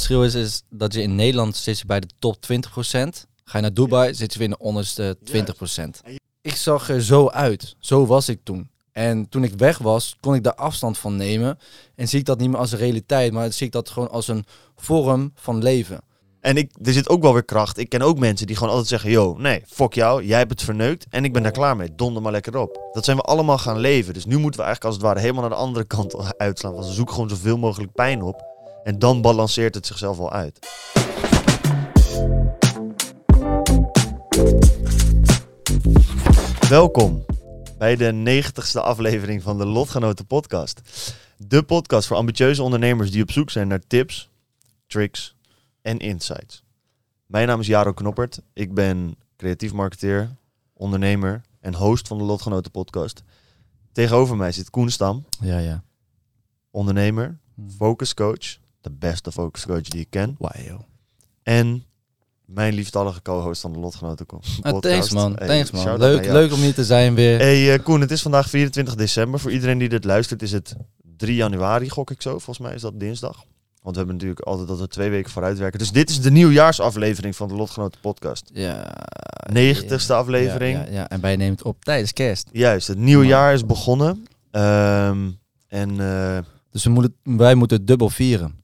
Het verschil is, is dat je in Nederland zit je bij de top 20%. Ga je naar Dubai, zit je weer in de onderste 20%. Ik zag er zo uit. Zo was ik toen. En toen ik weg was, kon ik daar afstand van nemen. En zie ik dat niet meer als een realiteit, maar zie ik dat gewoon als een vorm van leven. En ik, er zit ook wel weer kracht. Ik ken ook mensen die gewoon altijd zeggen: Yo, nee, fuck jou, jij hebt het verneukt en ik ben daar klaar mee. Donder maar lekker op. Dat zijn we allemaal gaan leven. Dus nu moeten we eigenlijk als het ware helemaal naar de andere kant uitslaan. Want we zoeken gewoon zoveel mogelijk pijn op. En dan balanceert het zichzelf wel uit. Welkom bij de 90ste aflevering van de Lotgenoten Podcast. De podcast voor ambitieuze ondernemers die op zoek zijn naar tips, tricks en insights. Mijn naam is Jaro Knoppert. Ik ben creatief marketeer, ondernemer en host van de Lotgenoten Podcast. Tegenover mij zit Koen Stam, Ja, ja. ondernemer, focuscoach, de beste focuscoach die ik ken. Joh. En mijn lieftallige co-host van de Lotgenoten Ah, thanks man, Hey, thanks man. Leuk, leuk om hier te zijn weer. Hey eh, Koen, het is vandaag 24 december. Voor iedereen die dit luistert is het 3 januari, gok ik zo. Volgens mij is dat dinsdag. Want we hebben natuurlijk altijd dat we twee weken vooruit werken. Dus dit is de nieuwjaarsaflevering van de Lotgenoten Podcast. Ja. 90ste aflevering. Ja, ja, ja. en wij nemen het op tijdens kerst. Juist, het nieuwe jaar is begonnen. Ehm, en eh, Dus we moeten, wij moeten het dubbel vieren.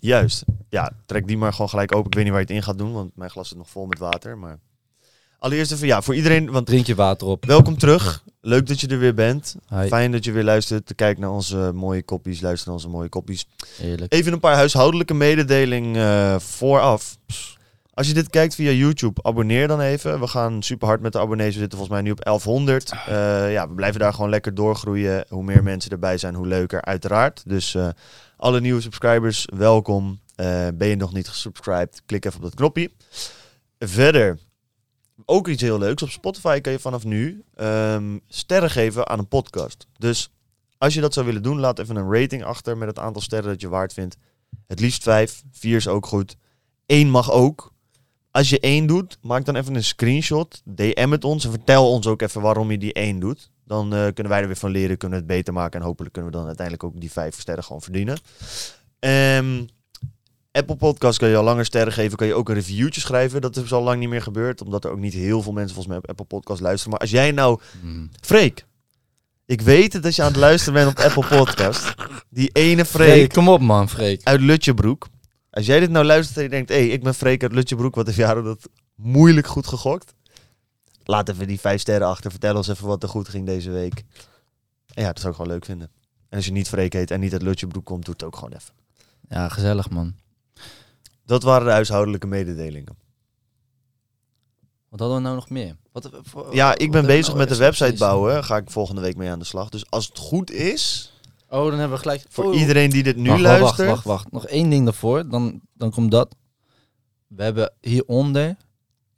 Juist, ja, trek die maar gewoon gelijk open. Ik weet niet waar je het in gaat doen, want mijn glas zit nog vol met water. Maar allereerst even, ja, voor iedereen, want Drink je water op. welkom terug. Leuk dat je er weer bent. Hi. Fijn dat je weer luistert, te kijken naar onze mooie koppies, luistert naar onze mooie koppies. Heerlijk. Even een paar huishoudelijke mededeling eh, vooraf. Als je dit kijkt via YouTube, abonneer dan even. We gaan super hard met de abonnees. We zitten volgens mij nu op 1100. Eh, ja, we blijven daar gewoon lekker doorgroeien. Hoe meer mensen erbij zijn, hoe leuker, uiteraard. Dus eh, alle nieuwe subscribers, welkom. Eh, ben je nog niet gesubscribed, klik even op dat knopje. Verder, ook iets heel leuks. Op Spotify kan je vanaf nu ehm, sterren geven aan een podcast. Dus als je dat zou willen doen, laat even een rating achter met het aantal sterren dat je waard vindt. Het liefst vijf, vier is ook goed. Eén mag ook. Als je één doet, maak dan even een screenshot. DM het ons en vertel ons ook even waarom je die één doet. Dan eh, kunnen wij er weer van leren, kunnen we het beter maken. En hopelijk kunnen we dan uiteindelijk ook die vijf sterren gewoon verdienen. Ehm, Apple Podcast kan je al langer sterren geven. Kan je ook een reviewtje schrijven. Dat is al lang niet meer gebeurd. Omdat er ook niet heel veel mensen volgens mij op Apple Podcast luisteren. Maar als jij nou Mm. Freek, ik weet het dat je aan het luisteren bent op Apple Podcast. Die ene Freek, Freek kom op man, Freek. uit Lutjebroek. Als jij dit nou luistert en je denkt, hé, hey, ik ben Freek uit Lutjebroek, wat heeft Jaro dat moeilijk goed gegokt? Laat even die vijf sterren achter, vertel ons even wat er goed ging deze week. En ja, dat zou ik gewoon leuk vinden. En als je niet Freek heet en niet uit Lutjebroek komt, doe het ook gewoon even. Ja, gezellig man. Dat waren de huishoudelijke mededelingen. Wat hadden we nou nog meer? Wat, voor- Ja, ik ben bezig nou met de website bouwen. Ga ik volgende week mee aan de slag. Dus als het goed is, Oh, dan hebben we gelijk... voor Oh. iedereen die dit nu wacht, wacht, luistert. Wacht, wacht, wacht. Nog één ding daarvoor. Dan, dan komt dat. We hebben hieronder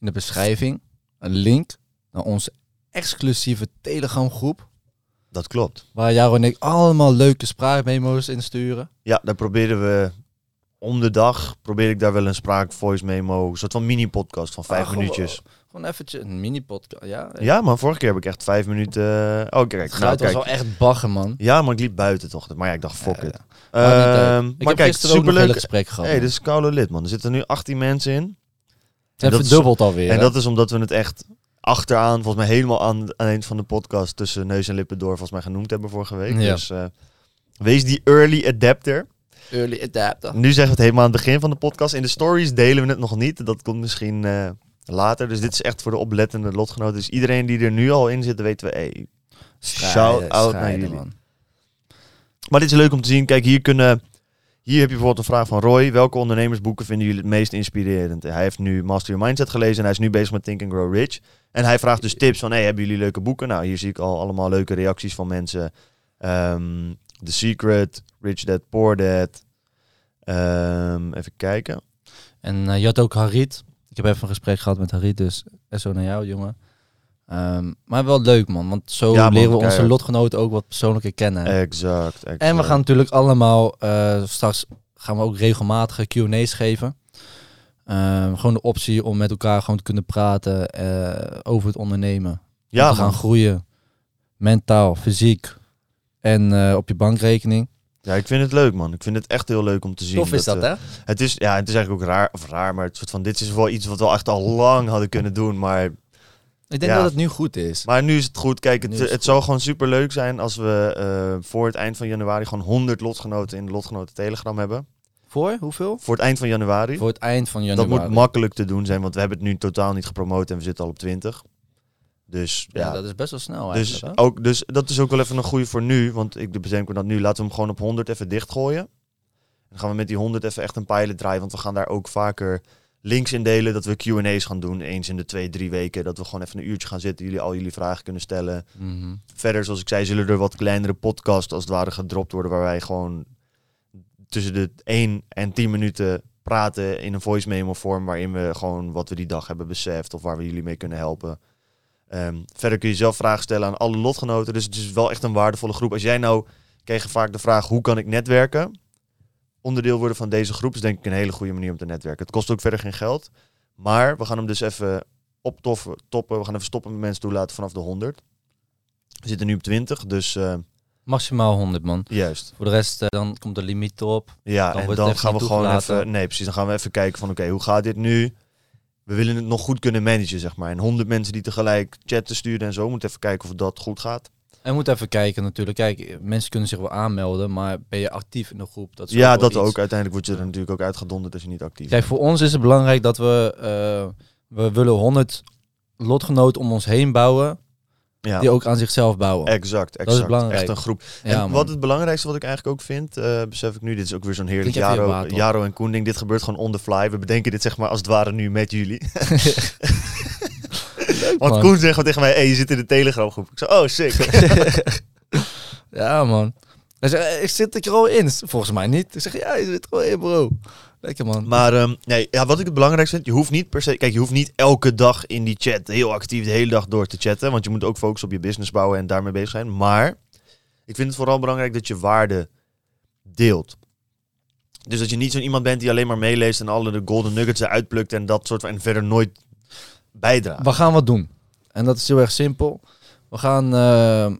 in de beschrijving een link naar onze exclusieve Telegram groep. Dat klopt. Waar Jaro en ik allemaal leuke spraakmemo's insturen. Ja, daar proberen we om de dag, probeer ik daar wel een spraak voice memo, een soort van mini podcast van vijf Ah, minuutjes. Gewoon eventjes een mini-podcast. Ja, Ja, maar vorige keer heb ik echt vijf minuten. Oh, kijk, Het nou, geluid was kijk. wel echt bagger, man. Ja, maar ik liep buiten toch. Maar ja, ik dacht, fuck Ja, it. ja. Maar niet uit. Ehm, Ik maar heb kijk, gisteren ook nog een hele superleuk. gesprek gehad. hey, man. dit is koude lid, man. Er zitten nu 18 mensen in. Het heeft dat verdubbeld alweer. En hè? dat is omdat we het echt achteraan, volgens mij helemaal aan, aan het eind van de podcast tussen neus en lippen door, volgens mij genoemd hebben vorige week. Ja. Dus eh, wees die early adapter. Early adapter. Nu zeggen we het helemaal aan het begin van de podcast. In de stories delen we het nog niet. Dat komt misschien eh, later. Dus dit is echt voor de oplettende lotgenoten. Dus iedereen die er nu al in zit, weten we, hey, shout out naar jullie. man. Maar dit is leuk om te zien. Kijk, hier kunnen... Hier heb je bijvoorbeeld een vraag van Roy. Welke ondernemersboeken vinden jullie het meest inspirerend? Hij heeft nu Master Your Mindset gelezen en hij is nu bezig met Think and Grow Rich. En hij vraagt dus tips van, hey, hebben jullie leuke boeken? Nou, hier zie ik al allemaal leuke reacties van mensen. Ehm, The Secret, Rich Dad, Poor Dad, Ehm, even kijken. En je had ook Harit. Ik heb even een gesprek gehad met Harit, dus SO naar jou, jongen. Ehm, maar wel leuk, man. Want zo Ja, leren we onze lotgenoten ook wat persoonlijker kennen. Exact, exact. En we gaan natuurlijk allemaal, eh, straks gaan we ook regelmatige Q&A's geven. Ehm, gewoon de optie om met elkaar gewoon te kunnen praten eh, over het ondernemen. ja, om te gaan man. groeien. Mentaal, fysiek en eh, op je bankrekening. Ja, ik vind het leuk, man. Ik vind het echt heel leuk om te zien. Tof is dat, eh, hè? Het is, ja, het is eigenlijk ook raar, of raar, maar het soort van, dit is wel iets wat we al echt al lang hadden kunnen doen. Maar, Ik denk Ja. dat het nu goed is. maar nu is het goed. Kijk, het, het het zou gewoon super leuk zijn als we eh, voor het eind van januari gewoon 100 lotgenoten in de lotgenoten Telegram hebben. Voor hoeveel? Voor het eind van januari. Voor het eind van dat januari. moet makkelijk te doen zijn, want we hebben het nu totaal niet gepromoot en we zitten al op 20. Dus ja, ja, dat is best wel snel dus, hè? ook, dus dat is ook wel even een goede voor nu. Want ik bedenk me dat nu. Laten we hem gewoon op 100 even dichtgooien. Dan gaan we met die 100 even echt een pilot draaien. Want we gaan daar ook vaker links in delen. Dat we Q&A's gaan doen. Eens in de twee, drie weken. Dat we gewoon even een uurtje gaan zitten. Jullie al jullie vragen kunnen stellen. Mhm. Verder, zoals ik zei, zullen er wat kleinere podcasts als het ware gedropt worden. Waar wij gewoon tussen de 1 en 10 minuten praten in een voice memo vorm. Waarin we gewoon wat we die dag hebben beseft. Of waar we jullie mee kunnen helpen. Ehm, verder kun je zelf vragen stellen aan alle lotgenoten. Dus het is wel echt een waardevolle groep. Als jij nou, kreeg vaak de vraag, hoe kan ik netwerken? Onderdeel worden van deze groep is denk ik een hele goede manier om te netwerken. Het kost ook verder geen geld. Maar we gaan hem dus even optoffen, toppen. We gaan even stoppen met mensen toelaten vanaf de 100. We zitten nu op 20, dus eh, Maximaal 100 man. juist. Voor de rest, eh, dan komt de limiet erop. Ja, Dan en dan gaan we gewoon even... Nee, precies. Dan gaan we even kijken van, oké, hoe gaat dit nu? We willen het nog goed kunnen managen, zeg maar. En 100 mensen die tegelijk chatten sturen en zo. We moeten even kijken of dat goed gaat. En we moeten even kijken natuurlijk. Kijk, mensen kunnen zich wel aanmelden, maar ben je actief in de groep? Dat is ja, dat iets. ook. Uiteindelijk word je er natuurlijk ook uitgedonderd als je niet actief Kijk, bent. voor ons is het belangrijk dat we... eh, we willen 100 lotgenoten om ons heen bouwen, Ja, die ook aan zichzelf bouwen. exact, exact. belangrijk. Echt een groep. en wat het belangrijkste wat ik eigenlijk ook vind, eh, besef ik nu, dit is ook weer zo'n heerlijk Jaro. Jaro en Koen ding. Dit gebeurt gewoon on the fly. We bedenken dit zeg maar als het ware nu met jullie. Want man. Koen zegt gewoon tegen mij, hey, je zit in de Telegram groep. Ik zeg, oh sick. ja, man. Hij zegt, eh, ik zit er al in. Volgens mij niet. Ik zeg, ja, je zit er al in, bro. Lekker, man. Maar ehm, nee, ja, wat ik het belangrijkste vind, je hoeft niet per se, kijk, je hoeft niet elke dag in die chat heel actief de hele dag door te chatten, want je moet ook focussen op je business bouwen en daarmee bezig zijn. Maar ik vind het vooral belangrijk dat je waarde deelt. Dus dat je niet zo'n iemand bent die alleen maar meeleest en alle de golden nuggets eruit plukt en dat soort van en verder nooit bijdraagt. We gaan wat doen. En dat is heel erg simpel. We gaan eh,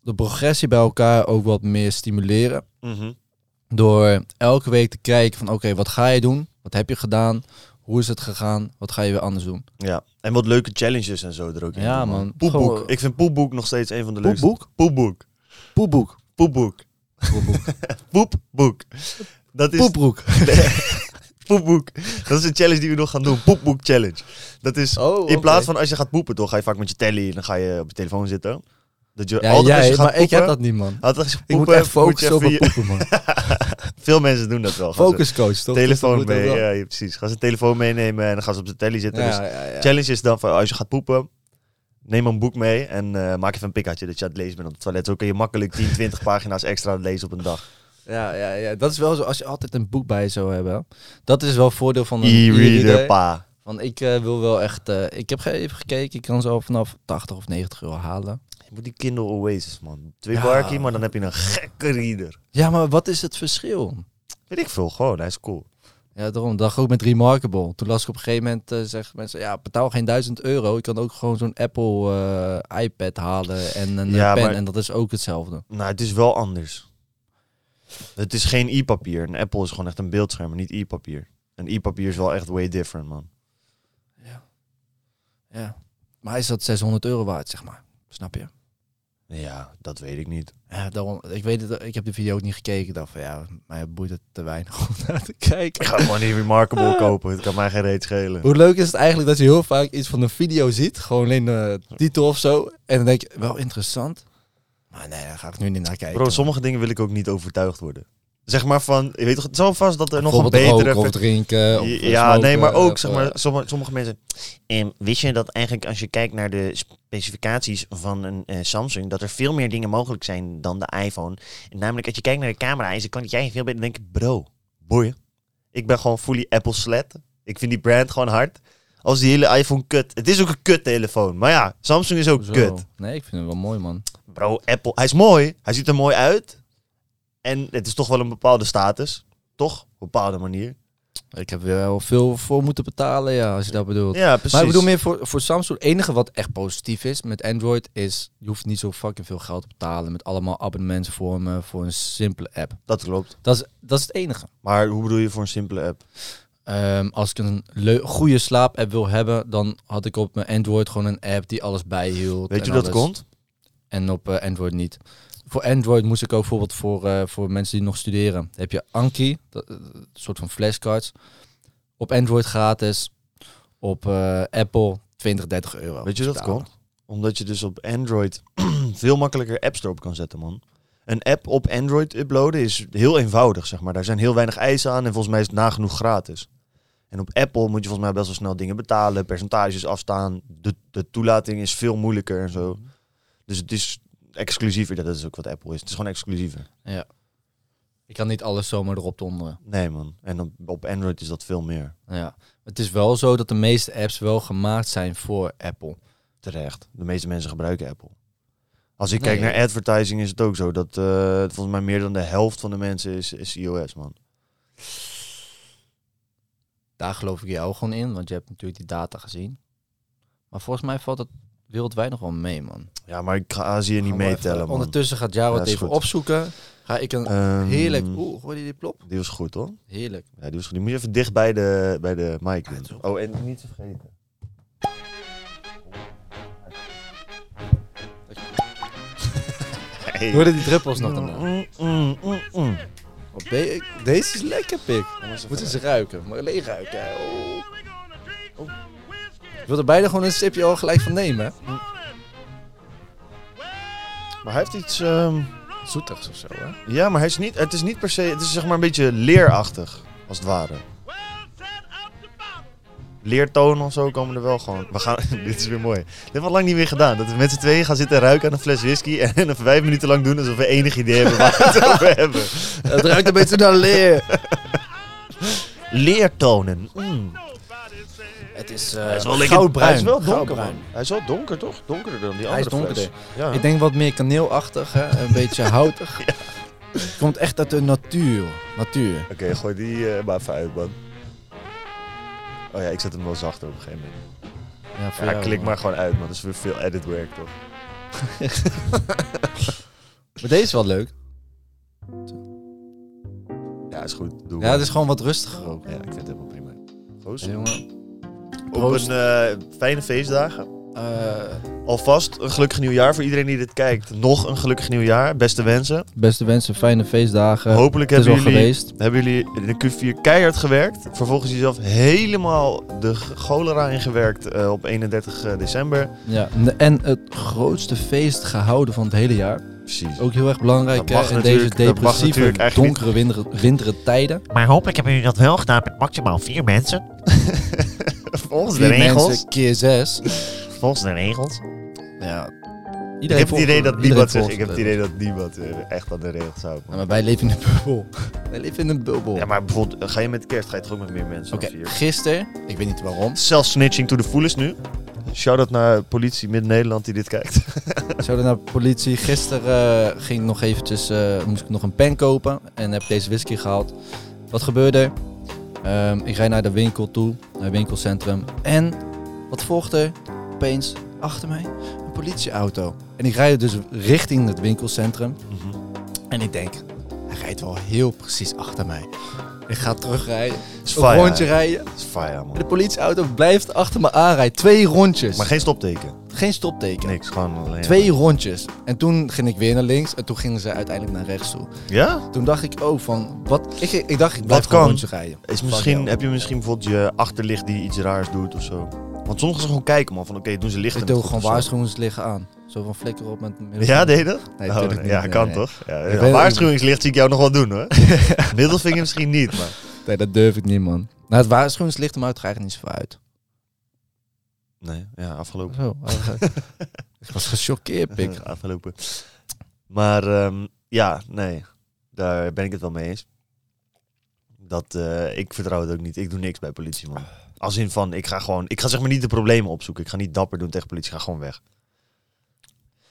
de progressie bij elkaar ook wat meer stimuleren. Mhm. Door elke week te kijken van oké, wat ga je doen? Wat heb je gedaan? Hoe is het gegaan? Wat ga je weer anders doen? Ja, en wat leuke challenges en zo er ook in. Ja, doen, man. Poepboek. Gewoon- Ik vind Poepboek nog steeds een van de leukste. Poepboek? Poepboek. Poepboek. Poepboek. Poepboek. Poepboek. Dat is Poepbroek. poepboek. Dat is een challenge die we nog gaan doen. Poepboek challenge. Dat is Oh, in plaats van als je gaat poepen, toch ga je vaak met je telly en dan ga je op je telefoon zitten. Dat je Ja, altijd jij, maar ik poepen, heb dat niet, man. altijd je Ik moet poepen, echt focussen op poepen, man. Veel mensen doen dat wel. Focuscoach, toch? telefoon Dus moet mee. Ja, ja, precies. Gaan ze een telefoon meenemen en dan gaan ze op de telly zitten. Dus Ja, challenge is dan van als je gaat poepen, neem een boek mee en eh, maak even een pikatje dat je aan het lezen bent op het toilet. Zo kun je makkelijk 10, 20 pagina's extra lezen op een dag. Ja, ja, ja, dat is wel zo. Als je altijd een boek bij je zou hebben. Dat is wel voordeel van een E-reader, pa. Want ik eh, wil wel echt... eh, ik heb even gekeken. Ik kan zo vanaf 80 of 90 euro halen. Je moet die Kindle Oasis, man. Twee Ja. barkie, maar dan heb je een gekke reader. Ja, maar wat is het verschil? Weet ik veel, gewoon. Hij is cool. Ja, daarom. Dat ook met Remarkable. Toen las ik op een gegeven moment, eh zeggen mensen, ja, betaal geen 1000 euro. Je kan ook gewoon zo'n Apple eh, iPad halen en een eh, Ja, pen. maar- En dat is ook hetzelfde. Nou, het is wel anders. Het is geen e-papier. Een Apple is gewoon echt een beeldscherm, niet e-papier. Een e-papier is wel echt way different, man. Ja. ja. Maar is dat 600 euro waard, zeg maar. Snap je? Ja, dat weet ik niet. Ja, daarom, ik weet het, ik heb de video ook niet gekeken. Ik dacht van ja, mij boeit het te weinig om naar te kijken. Ik ga gewoon die Remarkable kopen. Het kan mij geen reet schelen. Hoe leuk is het eigenlijk dat je heel vaak iets van een video ziet, gewoon alleen de titel of zo, en dan denk je, wel interessant. Maar nee, daar ga ik nu niet naar kijken. Bro, sommige dingen wil ik ook niet overtuigd worden. Zeg maar van, je weet toch, het wel vast dat er nog een betere... of drinken. Of ja, smoken, nee, maar ook, of, zeg maar, eh, sommige, sommige mensen... En wist je dat eigenlijk als je kijkt naar de specificaties van een eh, Samsung, dat er veel meer dingen mogelijk zijn dan de iPhone? En namelijk, als je kijkt naar de camera, is de kwaliteit veel beter. Dan denk ik, bro, boeien. Ik ben gewoon fully Apple sled. Ik vind die brand gewoon hard. Als die hele iPhone kut. Het is ook een kut telefoon. Maar ja, Samsung is ook Zo. kut. Nee, ik vind hem wel mooi, man. Bro, Apple, hij is mooi. Hij ziet er mooi uit. En het is toch wel een bepaalde status. Toch? Op een bepaalde manier. Ik heb er wel veel voor moeten betalen, ja, als je dat bedoelt. Ja, precies. Maar ik bedoel meer voor, voor Samsung. Het enige wat echt positief is met Android is... je hoeft niet zo fucking veel geld te betalen... met allemaal abonnementsvormen voor een simpele app. Dat klopt. Dat is, dat is het enige. Maar hoe bedoel je voor een simpele app? Ehm, als ik een goede slaapapp wil hebben... dan had ik op mijn Android gewoon een app die alles bijhield. Weet je hoe dat alles. komt? En op eh, Android niet. Voor Android moest ik ook bijvoorbeeld voor, eh, voor mensen die nog studeren. Dan heb je Anki, dat, eh, een soort van flashcards. Op Android gratis. Op eh, Apple 20, 30 euro. Weet je dat komt? Omdat je dus op Android veel makkelijker apps erop kan zetten, man. Een app op Android uploaden is heel eenvoudig, zeg maar. Daar zijn heel weinig eisen aan en volgens mij is het nagenoeg gratis. En op Apple moet je volgens mij best wel snel dingen betalen, percentages afstaan. De, de toelating is veel moeilijker en zo. Dus het is exclusiever. Dat is ook wat Apple is. Het is gewoon exclusiever. Ja. Ik kan niet alles zomaar erop donderen. Nee, man. En op, op Android is dat veel meer. Ja. Het is wel zo dat de meeste apps wel gemaakt zijn voor Apple. Terecht. De meeste mensen gebruiken Apple. Als ik Nee. kijk naar advertising is het ook zo dat eh, volgens mij meer dan de helft van de mensen is, is iOS, man. Daar geloof ik jou gewoon in, want je hebt natuurlijk die data gezien. Maar volgens mij valt het wereldwijd nog wel mee, man. Ja, maar ik ga Azië niet meetellen, man. Ondertussen gaat Jaro Ja, het even goed. opzoeken. Ga ik een Ehm, heerlijk... Oeh, hoor je die plop? Die was goed, hoor. Heerlijk. Ja, die was goed. Die moet je even dicht bij de, bij de mic doen. Oh, en niet te vergeten. Hey. Hoorde die druppels nog daarna? Mm, mm, mm, mm. Wat ben je- Deze is lekker, pik. Moeten ze ruiken, maar alleen ruiken. hè. Oh. Oh. Wil er bijna gewoon een sipje al gelijk van nemen. Maar hij heeft iets... ehm, Zoetigs of zo, hè? Ja, maar hij is niet, het is niet per se... Het is zeg maar een beetje leerachtig, als het ware. Leertonen of zo komen er wel gewoon. We gaan, dit is weer mooi. Dit hebben we al lang niet meer gedaan. Dat we met z'n tweeën gaan zitten ruiken aan een fles whisky en even vijf minuten lang doen alsof we enig idee hebben waar we het over hebben. Het ruikt een beetje naar leer. Leertonen. Mm. Het is, uh, Hij is wel lekker goudbruin. Hij is wel donker, Goudbruin. man. Hij is wel donker, toch? Donkerder dan die Hij is andere donkerder. Ja. Ik denk wat meer kaneelachtig, hè? een beetje houtig. Het komt echt uit de natuur. Natuur. Oké, gooi die eh, maar even uit, man. Oh ja, ik zet hem wel zachter op een gegeven moment. Ja, voor Ja, jou, klik man. maar gewoon uit, man. Dat is weer veel editwerk, toch? Maar deze is wel leuk. Ja, is goed. Doe Ja, maar. het is gewoon wat rustiger ook. Ja, ik vind het helemaal prima. Goos. Ja, jongen. Op een eh, fijne feestdagen. Eh, Alvast een gelukkig nieuwjaar voor iedereen die dit kijkt. Nog een gelukkig nieuwjaar. Beste wensen. beste wensen, fijne feestdagen. Hopelijk hebben jullie, geweest. hebben jullie in de Q4 keihard gewerkt. Vervolgens jezelf helemaal de cholera ingewerkt eh, op 31 december. Ja, en het grootste feest gehouden van het hele jaar. Precies. Ook heel erg belangrijk Dat mag hè, in deze natuurlijk- dat mag depressieve, donkere, windere, windere tijden. Maar hopelijk hebben jullie dat wel gedaan met maximaal vier mensen. Volgens de regels. keer zes. Volgens de regels. Ja, Ik heb het idee dat niemand Ik heb het idee dat niemand echt aan de regels houdt. Maar wij leven in een bubbel. Wij leven in een bubbel. Ja, maar bijvoorbeeld, eh, ga je met kerst, ga je toch ook met meer mensen Oké, gisteren, ik weet niet waarom, Self-snitching to the fullest nu. Shout-out naar politie Midden-Nederland die dit kijkt. zouden naar politie. Gisteren eh, ging ik nog eventjes, eh, moest ik nog een pen kopen en heb deze whisky gehaald. Wat gebeurde er? Ehm, ik rijd naar de winkel toe, naar het winkelcentrum. En wat volgt er? Opeens achter mij een politieauto. En ik rijd dus richting het winkelcentrum. En ik denk, hij rijdt wel heel precies achter mij. Ik ga terugrijden, is een fire. rondje rijden. Is fire, man. De politieauto blijft achter me aanrijden. Twee rondjes. Maar geen stopteken. Geen stopteken. Niks, gewoon alleen. Twee rondjes. En toen ging ik weer naar links. En toen gingen ze uiteindelijk naar rechts toe. Ja? Toen dacht ik ook van... Wat? Ik, ik dacht, ik blijf gewoon een kan? rondje rijden. Is misschien, heb je misschien bijvoorbeeld je achterlicht die iets raars doet of zo? Want sommigen gaan gewoon kijken, man. Van oké, doen ze lichten Ik doe gewoon waarschuwingsliggen aan. Zo van flikker op met... Ja, deed je dat? Nee, Oh, ja, kan nee. toch? Ja, waarschuwingslicht zie ik jou nog wel doen, hoor. Middelvinger misschien niet, maar... Nee, dat durf ik niet, man. Nou, het waarschuwingslicht maakt er eigenlijk niet zoveel uit. Nee, ja, afgelopen. Zo. ik was gechoqueerd, pik. afgelopen. Maar ehm, ja, nee. Daar ben ik het wel mee eens. Dat, eh, ik vertrouw het ook niet. Ik doe niks bij politie, man. Als in van, ik ga gewoon... Ik ga zeg maar niet de problemen opzoeken. Ik ga niet dapper doen tegen politie. Ik ga gewoon weg.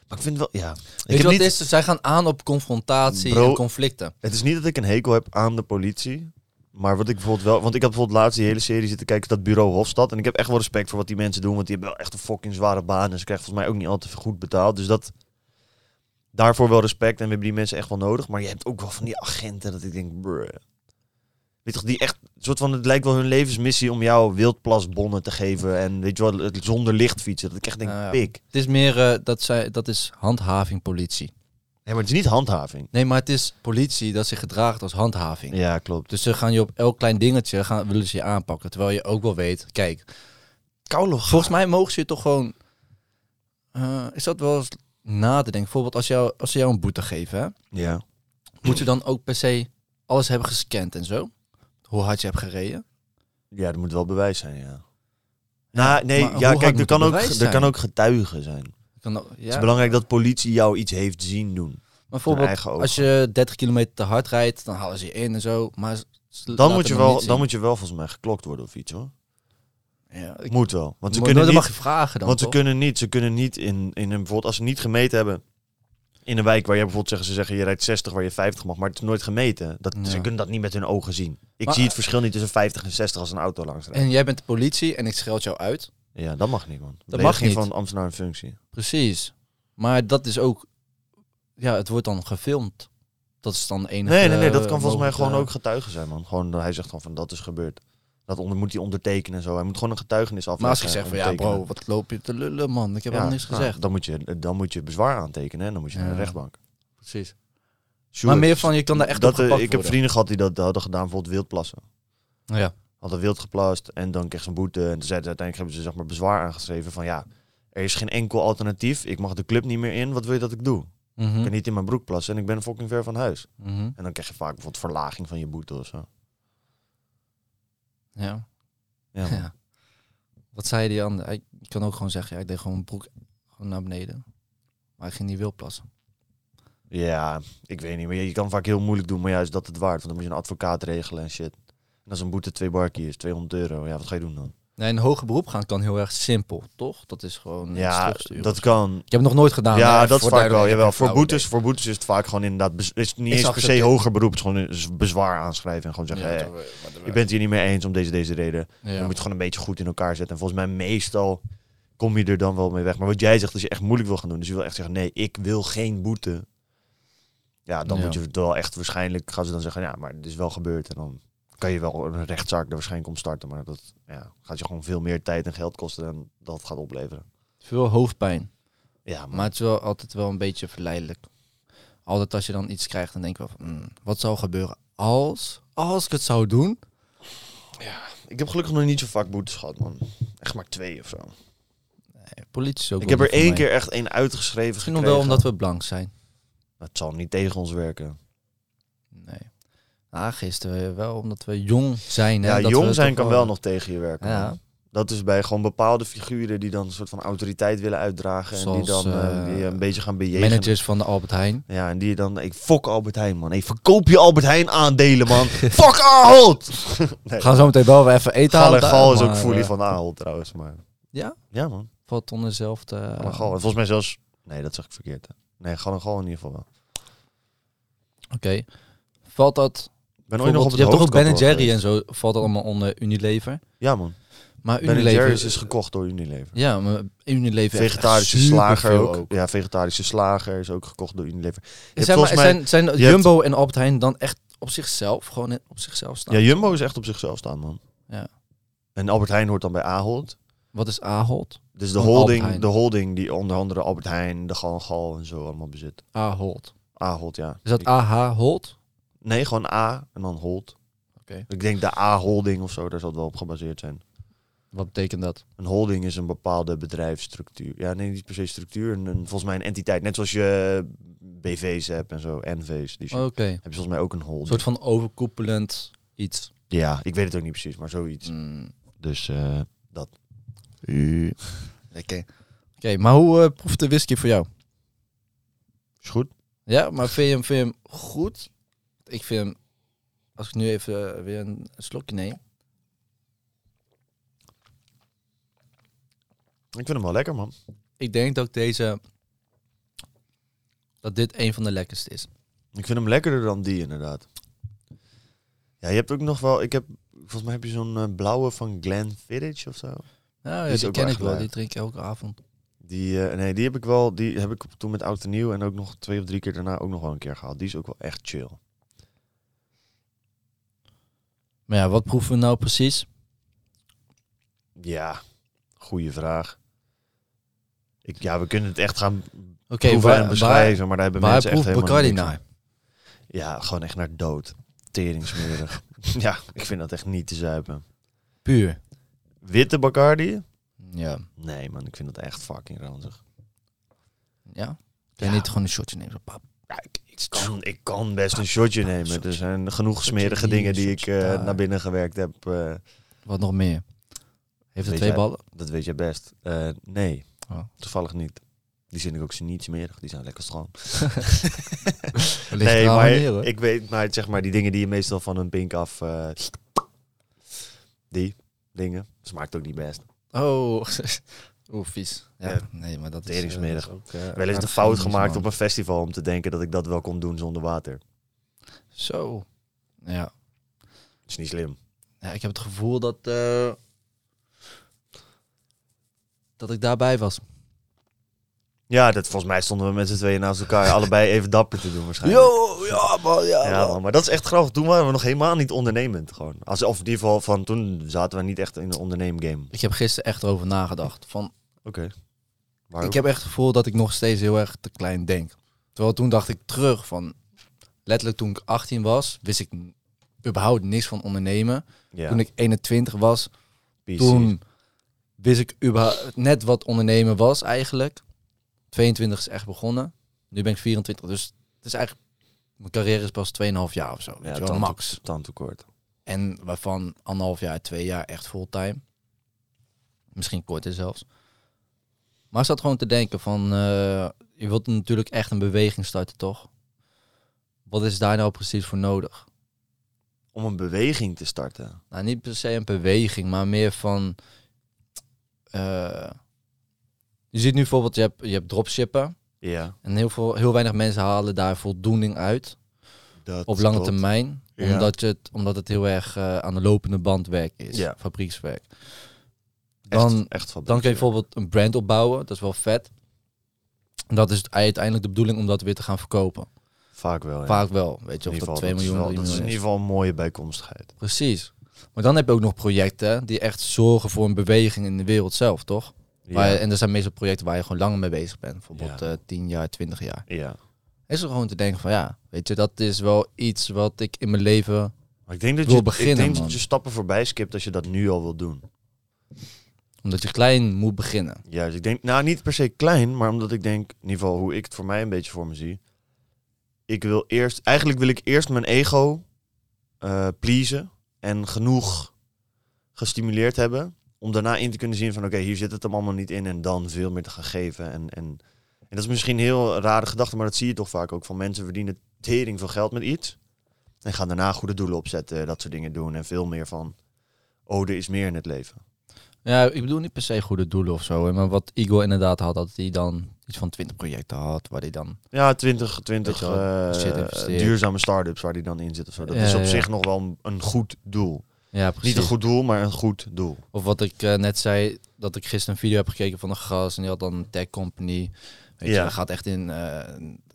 Maar ik vind wel... Ja. Ik Weet je wat niet, het is? Zij gaan aan op confrontatie Bro. en conflicten. Het is niet dat ik een hekel heb aan de politie. Maar wat ik bijvoorbeeld wel... Want ik heb bijvoorbeeld laatst die hele serie zitten kijken. Dat bureau Hofstad. En ik heb echt wel respect voor wat die mensen doen. Want die hebben wel echt een fucking zware baan. En ze krijgen volgens mij ook niet altijd goed betaald. Dus dat... Daarvoor wel respect. En we hebben die mensen echt wel nodig. Maar je hebt ook wel van die agenten dat ik denk... Bruh. Weet je toch, die echt... soort van, het lijkt wel hun levensmissie om jou wildplasbonnen te geven. En weet je wel, het zonder licht fietsen. Dat ik echt denk, ja. pik. Het is meer, eh, dat, zij, dat is handhaving politie. Ja, maar het is niet handhaving. Nee, maar het is politie dat zich gedraagt als handhaving. Ja, klopt. Dus ze gaan je op elk klein dingetje gaan, willen ze je aanpakken. Terwijl je ook wel weet, kijk, Koude volgens mij mogen ze je toch gewoon... eh, is dat wel eens na te denken? Bijvoorbeeld als, jou, als ze jou een boete geven, hè? Ja. moet je dan ook per se alles hebben gescand en zo? Hoe hard je hebt gereden? Ja, dat moet wel bewijs zijn, ja. Nou, nee, maar ja, kijk, er kan, ook, er kan ook getuigen zijn. Kan dat- ja. Het is belangrijk dat politie jou iets heeft zien doen. Maar bijvoorbeeld, als je 30 kilometer te hard rijdt, dan halen ze je in en zo. Maar Dan moet, je wel, dan moet je wel volgens mij geklokt worden of iets, hoor. Ja, ik, Moet wel. Want ze kunnen niet, mag je vragen dan, want ze toch? kunnen niet, ze kunnen niet in, in een, bijvoorbeeld als ze niet gemeten hebben in een wijk waar je bijvoorbeeld zeggen, ze zeggen je rijdt 60 waar je 50 mag, maar het is nooit gemeten. Dat, Ja. Ze kunnen dat niet met hun ogen zien. Ik Maar- zie het verschil niet tussen 50 en 60 als een auto langs rijdt. En jij bent de politie en ik scheld jou uit. Ja, dat mag niet, man. Dat mag niet. van ambtenaar in functie. Precies. Maar dat is ook... Ja, het wordt dan gefilmd. Dat is dan enige... Nee, nee, nee, dat kan volgens mij gewoon ook getuige zijn, man. Gewoon, hij zegt gewoon van dat is gebeurd. Dat onder, moet hij ondertekenen en zo. Hij moet gewoon een getuigenis afleggen. Maar als je zegt van ja bro, wat loop je te lullen man. Ik heb Ja, helemaal niks nou, gezegd. dan, moet je, dan moet je bezwaar aantekenen en dan moet je naar de rechtbank. Precies. Sure. Maar meer van je kan daar echt dat, op eh, Ik heb vrienden gehad die dat hadden gedaan, bijvoorbeeld wildplassen. Ja. Hadden wild geplast en dan kreeg ze een boete. En toen uiteindelijk hebben ze zeg maar bezwaar aangeschreven van ja, er is geen enkel alternatief. Ik mag de club niet meer in. Wat wil je dat ik doe? Mhm. Ik kan niet in mijn broek plassen en ik ben fucking ver van huis. Mhm. En dan krijg je vaak bijvoorbeeld verlaging van je boete of zo. Ja. Ja. Wat zei die ander? Je kan ook gewoon zeggen, ja, ik deed gewoon mijn broek gewoon naar beneden. Maar ik ging niet wil plassen. Ja, ik weet niet. Maar je, kan vaak heel moeilijk doen, maar ja, is dat het waard? Want dan moet je een advocaat regelen en shit. En als een boete twee barkies is, 200 euro. Ja, wat ga je doen dan? Nee, een hoger beroep gaan kan heel erg simpel, toch? Dat is gewoon ja, dat kan. Ik heb het nog nooit gedaan. ja, dat is vaak wel. Jawel, voor boetes, voor boetes is het vaak gewoon inderdaad... is het niet eens per se hoger beroep. Het is gewoon bezwaar aanschrijven en gewoon zeggen... Ja, je bent hier niet mee eens om deze, deze reden. Je moet het gewoon een beetje goed in elkaar zetten. En volgens mij meestal kom je er dan wel mee weg. Maar wat jij zegt, als je echt moeilijk wil gaan doen. Dus je wil echt zeggen, nee, ik wil geen boete. Ja, dan moet je het wel echt waarschijnlijk... Gaan ze dan zeggen, ja, maar het is wel gebeurd. En dan kan je wel een rechtszaak er waarschijnlijk om starten. Maar dat ja, gaat je gewoon veel meer tijd en geld kosten dan dat het gaat opleveren. Veel hoofdpijn. Ja, maar Maar het is wel altijd wel een beetje verleidelijk. Altijd als je dan iets krijgt, dan denk je wel van, hmm, wat zou gebeuren als, als ik het zou doen? ik heb gelukkig nog niet zo vaak boetes gehad, man. Echt maar twee of zo. Nee, politie is ook Ik heb er één mij. keer echt één uitgeschreven Misschien gekregen. wel omdat we blank zijn. Het zal niet tegen ons werken. Ah, gisteren wel omdat we jong zijn. Hè, Ja, dat jong zijn kan wel nog tegen je werken. Ja. Dat is bij gewoon bepaalde figuren die dan een soort van autoriteit willen uitdragen. en die dan eh, eh, die een beetje gaan bejegenen. Managers van de Albert Heijn. Ja, en die dan... Ik fok Albert Heijn, man. Hey, verkoop je Albert Heijn aandelen, man. Fuck Ahold! nee. Gaan zo meteen wel weer even eten halen. Gal is ook maar, foelie eh, van Ahold, trouwens. Maar... Ja? Ja, man. Valt onder dezelfde... En. En volgens mij zelfs... Nee, dat zeg ik verkeerd. hè. Nee, Gal en Gal in ieder geval wel. Oké. Valt dat... Ben ooit nog op het je hebt toch ook Ben Jerry en zo, valt dat allemaal onder Unilever. Ja, man. Maar Ben Unilever... Jerry's is gekocht door Unilever. Ja, maar Unilever Vegetarische slager ook. Ja, vegetarische slager is ook gekocht door Unilever. Je Zijn, maar, mij- zijn, zijn Jumbo en Albert Heijn dan echt op zichzelf, gewoon op zichzelf staan? Ja, Jumbo is echt op zichzelf staan, man. Ja. En Albert Heijn hoort dan bij Ahold. Wat is Ahold? Dus de holding, de holding die onder andere Albert Heijn, de Gal en Gal en zo allemaal bezit. Ahold. Ahold, ja. Is dat AH Hold? Nee, gewoon A en dan Hold. Oké. Ik denk de A-holding of zo, daar zal het wel op gebaseerd zijn. Wat betekent dat? Een holding is een bepaalde bedrijfsstructuur. Ja, nee, niet per se structuur. Een, een- volgens mij een entiteit. Net zoals je BV's hebt en zo, NV's. Die shit. Oké. Heb je volgens mij ook een Een holding. soort van overkoepelend iets. Ja, ik weet het ook niet precies, maar zoiets. Mm, Dus eh, dat. Oké. Oké, maar hoe eh, proeft de whisky voor jou? Is goed. Ja, maar vind je hem, vind je hem goed? Ik vind hem als ik nu even eh, weer een slokje neem. Ik vind hem wel lekker, man. Ik denk dat deze... Dat dit een van de lekkerste is. Ik vind hem lekkerder dan die, inderdaad. Ja, je hebt ook nog wel... Ik heb, volgens mij heb je zo'n eh, blauwe van Glenfiddich of zo. Nou, Die ja, die ken ik wel. Die drink ik elke avond. Die, eh, nee, die heb ik wel... Die heb ik toen met Oud en Nieuw en ook nog twee of drie keer daarna ook nog wel een keer gehad. Die is ook wel echt chill. Maar ja, wat proeven we nou precies? Ja, goede vraag. Ik, ja, we kunnen het echt gaan Oké, proeven waar, en beschrijven, maar daar hebben mensen echt helemaal Bacardi naar? Ja, gewoon echt naar dood. Teringsmerig. ja, ik vind dat echt niet te zuipen. Puur. Witte Bacardi? Ja. Nee man, ik vind dat echt fucking ranzig. Ja? Ja. niet gewoon een shotje nemen? Zo, pap. Ja, ik, ik, kan, ik kan best een shotje nemen. Er zijn genoeg smerige dingen die ik eh, naar binnen gewerkt heb. eh, Wat nog meer? Heeft het twee jij- ballen? dat weet jij best. Eh, nee, Oh. toevallig niet. Die vind ik ook niet smerig. Die zijn lekker schoon. Ligt Nee, maar ik weet maar zeg maar die dingen die je meestal van een pink af. eh, die dingen smaakt ook niet best. Oh, oeh, vies. Ja, Ja. nee, maar dat is... Dat is ook, eh, Wel eens de fout gemaakt man. op een festival om te denken dat ik dat wel kon doen zonder water. Zo. Ja. Dat is niet slim. ja, ik heb het gevoel dat... eh, dat ik daarbij was. Ja, dat, volgens mij stonden we met z'n tweeën naast elkaar allebei even dapper te doen waarschijnlijk. Yo, ja man, ja, Ja, man, maar dat is echt grappig. Toen waren we nog helemaal niet ondernemend. Gewoon. Als, of in ieder geval van toen zaten we niet echt in een onderneemgame. Ik heb gisteren echt erover nagedacht. Van, Oké. Ik heb echt het gevoel dat ik nog steeds heel erg te klein denk. Terwijl toen dacht ik terug van... Letterlijk toen ik 18 was, wist ik überhaupt niks van ondernemen. ja, Toen ik 21 was, PC. toen wist ik überhaupt net wat ondernemen was eigenlijk. 22 is echt begonnen. Nu ben ik 24, dus het is eigenlijk... Mijn carrière is pas 2,5 jaar of zo. Ja, wel, tand- max. tandtekort. En waarvan anderhalf jaar, twee jaar echt fulltime. Misschien korter zelfs. Maar ik zat gewoon te denken van... eh, je wilt natuurlijk echt een beweging starten, toch? Wat is daar nou precies voor nodig? Om een beweging te starten. Nou, niet per se een beweging, maar meer van... eh, je ziet nu bijvoorbeeld, je hebt, je hebt dropshippen. Ja. En heel, veel, heel weinig mensen halen daar voldoening uit. Dat op lange klopt. termijn. Ja. Omdat, je het, omdat het heel erg eh, aan de lopende band werk is. Ja. Fabriekswerk. Dan, echt dan kun je bijvoorbeeld een brand opbouwen. Dat is wel vet. Dat is uiteindelijk de bedoeling om dat weer te gaan verkopen. Vaak wel. Ja. Vaak wel. Weet je, of dat geval, 2 dat is miljoen, 3 Dat is in miljoen ieder geval een mooie bijkomstigheid. Precies. Maar dan heb je ook nog projecten die echt zorgen voor een beweging in de wereld zelf, toch? Waar en er zijn meestal projecten waar je gewoon langer mee bezig bent. Bijvoorbeeld Ja. eh 10 jaar, 20 jaar. ja. Is er gewoon te denken van ja, weet je, dat is wel iets wat ik in mijn leven... Maar ik denk dat Wil je, beginnen, ik denk man. dat je stappen voorbij skipt als je dat nu al wil doen. Omdat je klein moet beginnen. Juist, ik denk, nou niet per se klein, maar omdat ik denk, in ieder geval hoe ik het voor mij een beetje voor me zie. Ik wil eerst, eigenlijk wil ik eerst mijn ego eh pleasen en genoeg gestimuleerd hebben. Om daarna in te kunnen zien van oké, hier zit het hem allemaal niet in en dan veel meer te gaan geven. En, en, en dat is misschien een heel rare gedachte, maar dat zie je toch vaak ook van mensen verdienen tering veel geld met iets. En gaan daarna goede doelen opzetten, dat soort dingen doen. En veel meer van, oh, er is meer in het leven. Ja, ik bedoel niet per se goede doelen of zo. Maar wat Igor inderdaad had, dat hij dan iets van 20 projecten had. Waar hij dan... Ja, 20, 20 Weet je wel, eh, duurzame start-ups waar die dan in zit of zo. Dat Ja, is op ja. zich nog wel een, een goed doel. Ja, precies. Niet een goed doel, maar een goed doel. Of wat ik eh, net zei, dat ik gisteren een video heb gekeken van een gast. En die had dan een tech company. Weet je, Ja. hij gaat echt in... eh,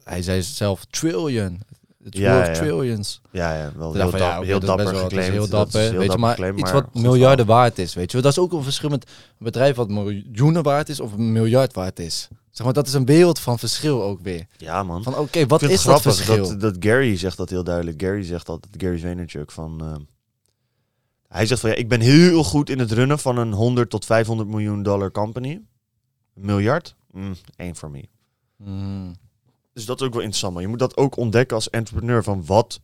hij zei zelf trillion. It's Ja, worth ja. trillions. Ja, ja wel heel, van, dap- heel dat dapper wel- dat geclaimd. heel Dat dapper, heel weet je, maar geclaimd, iets wat miljarden waard is, weet je. Dat is ook een verschil met een bedrijf wat miljoenen waard is of een miljard waard is. Zeg maar, dat is een wereld van verschil ook weer. Ja, man. Van oké, wat is dat verschil? dat, dat Gary zegt dat heel duidelijk. Gary zegt altijd, Gary Vaynerchuk, van... eh, hij zegt van, ja, ik ben heel goed in het runnen van een 100 tot 500 miljoen dollar company. Een miljard? Mm, één voor me. Mm, Dus dat is ook wel interessant. Maar je moet dat ook ontdekken als entrepreneur. Van wat,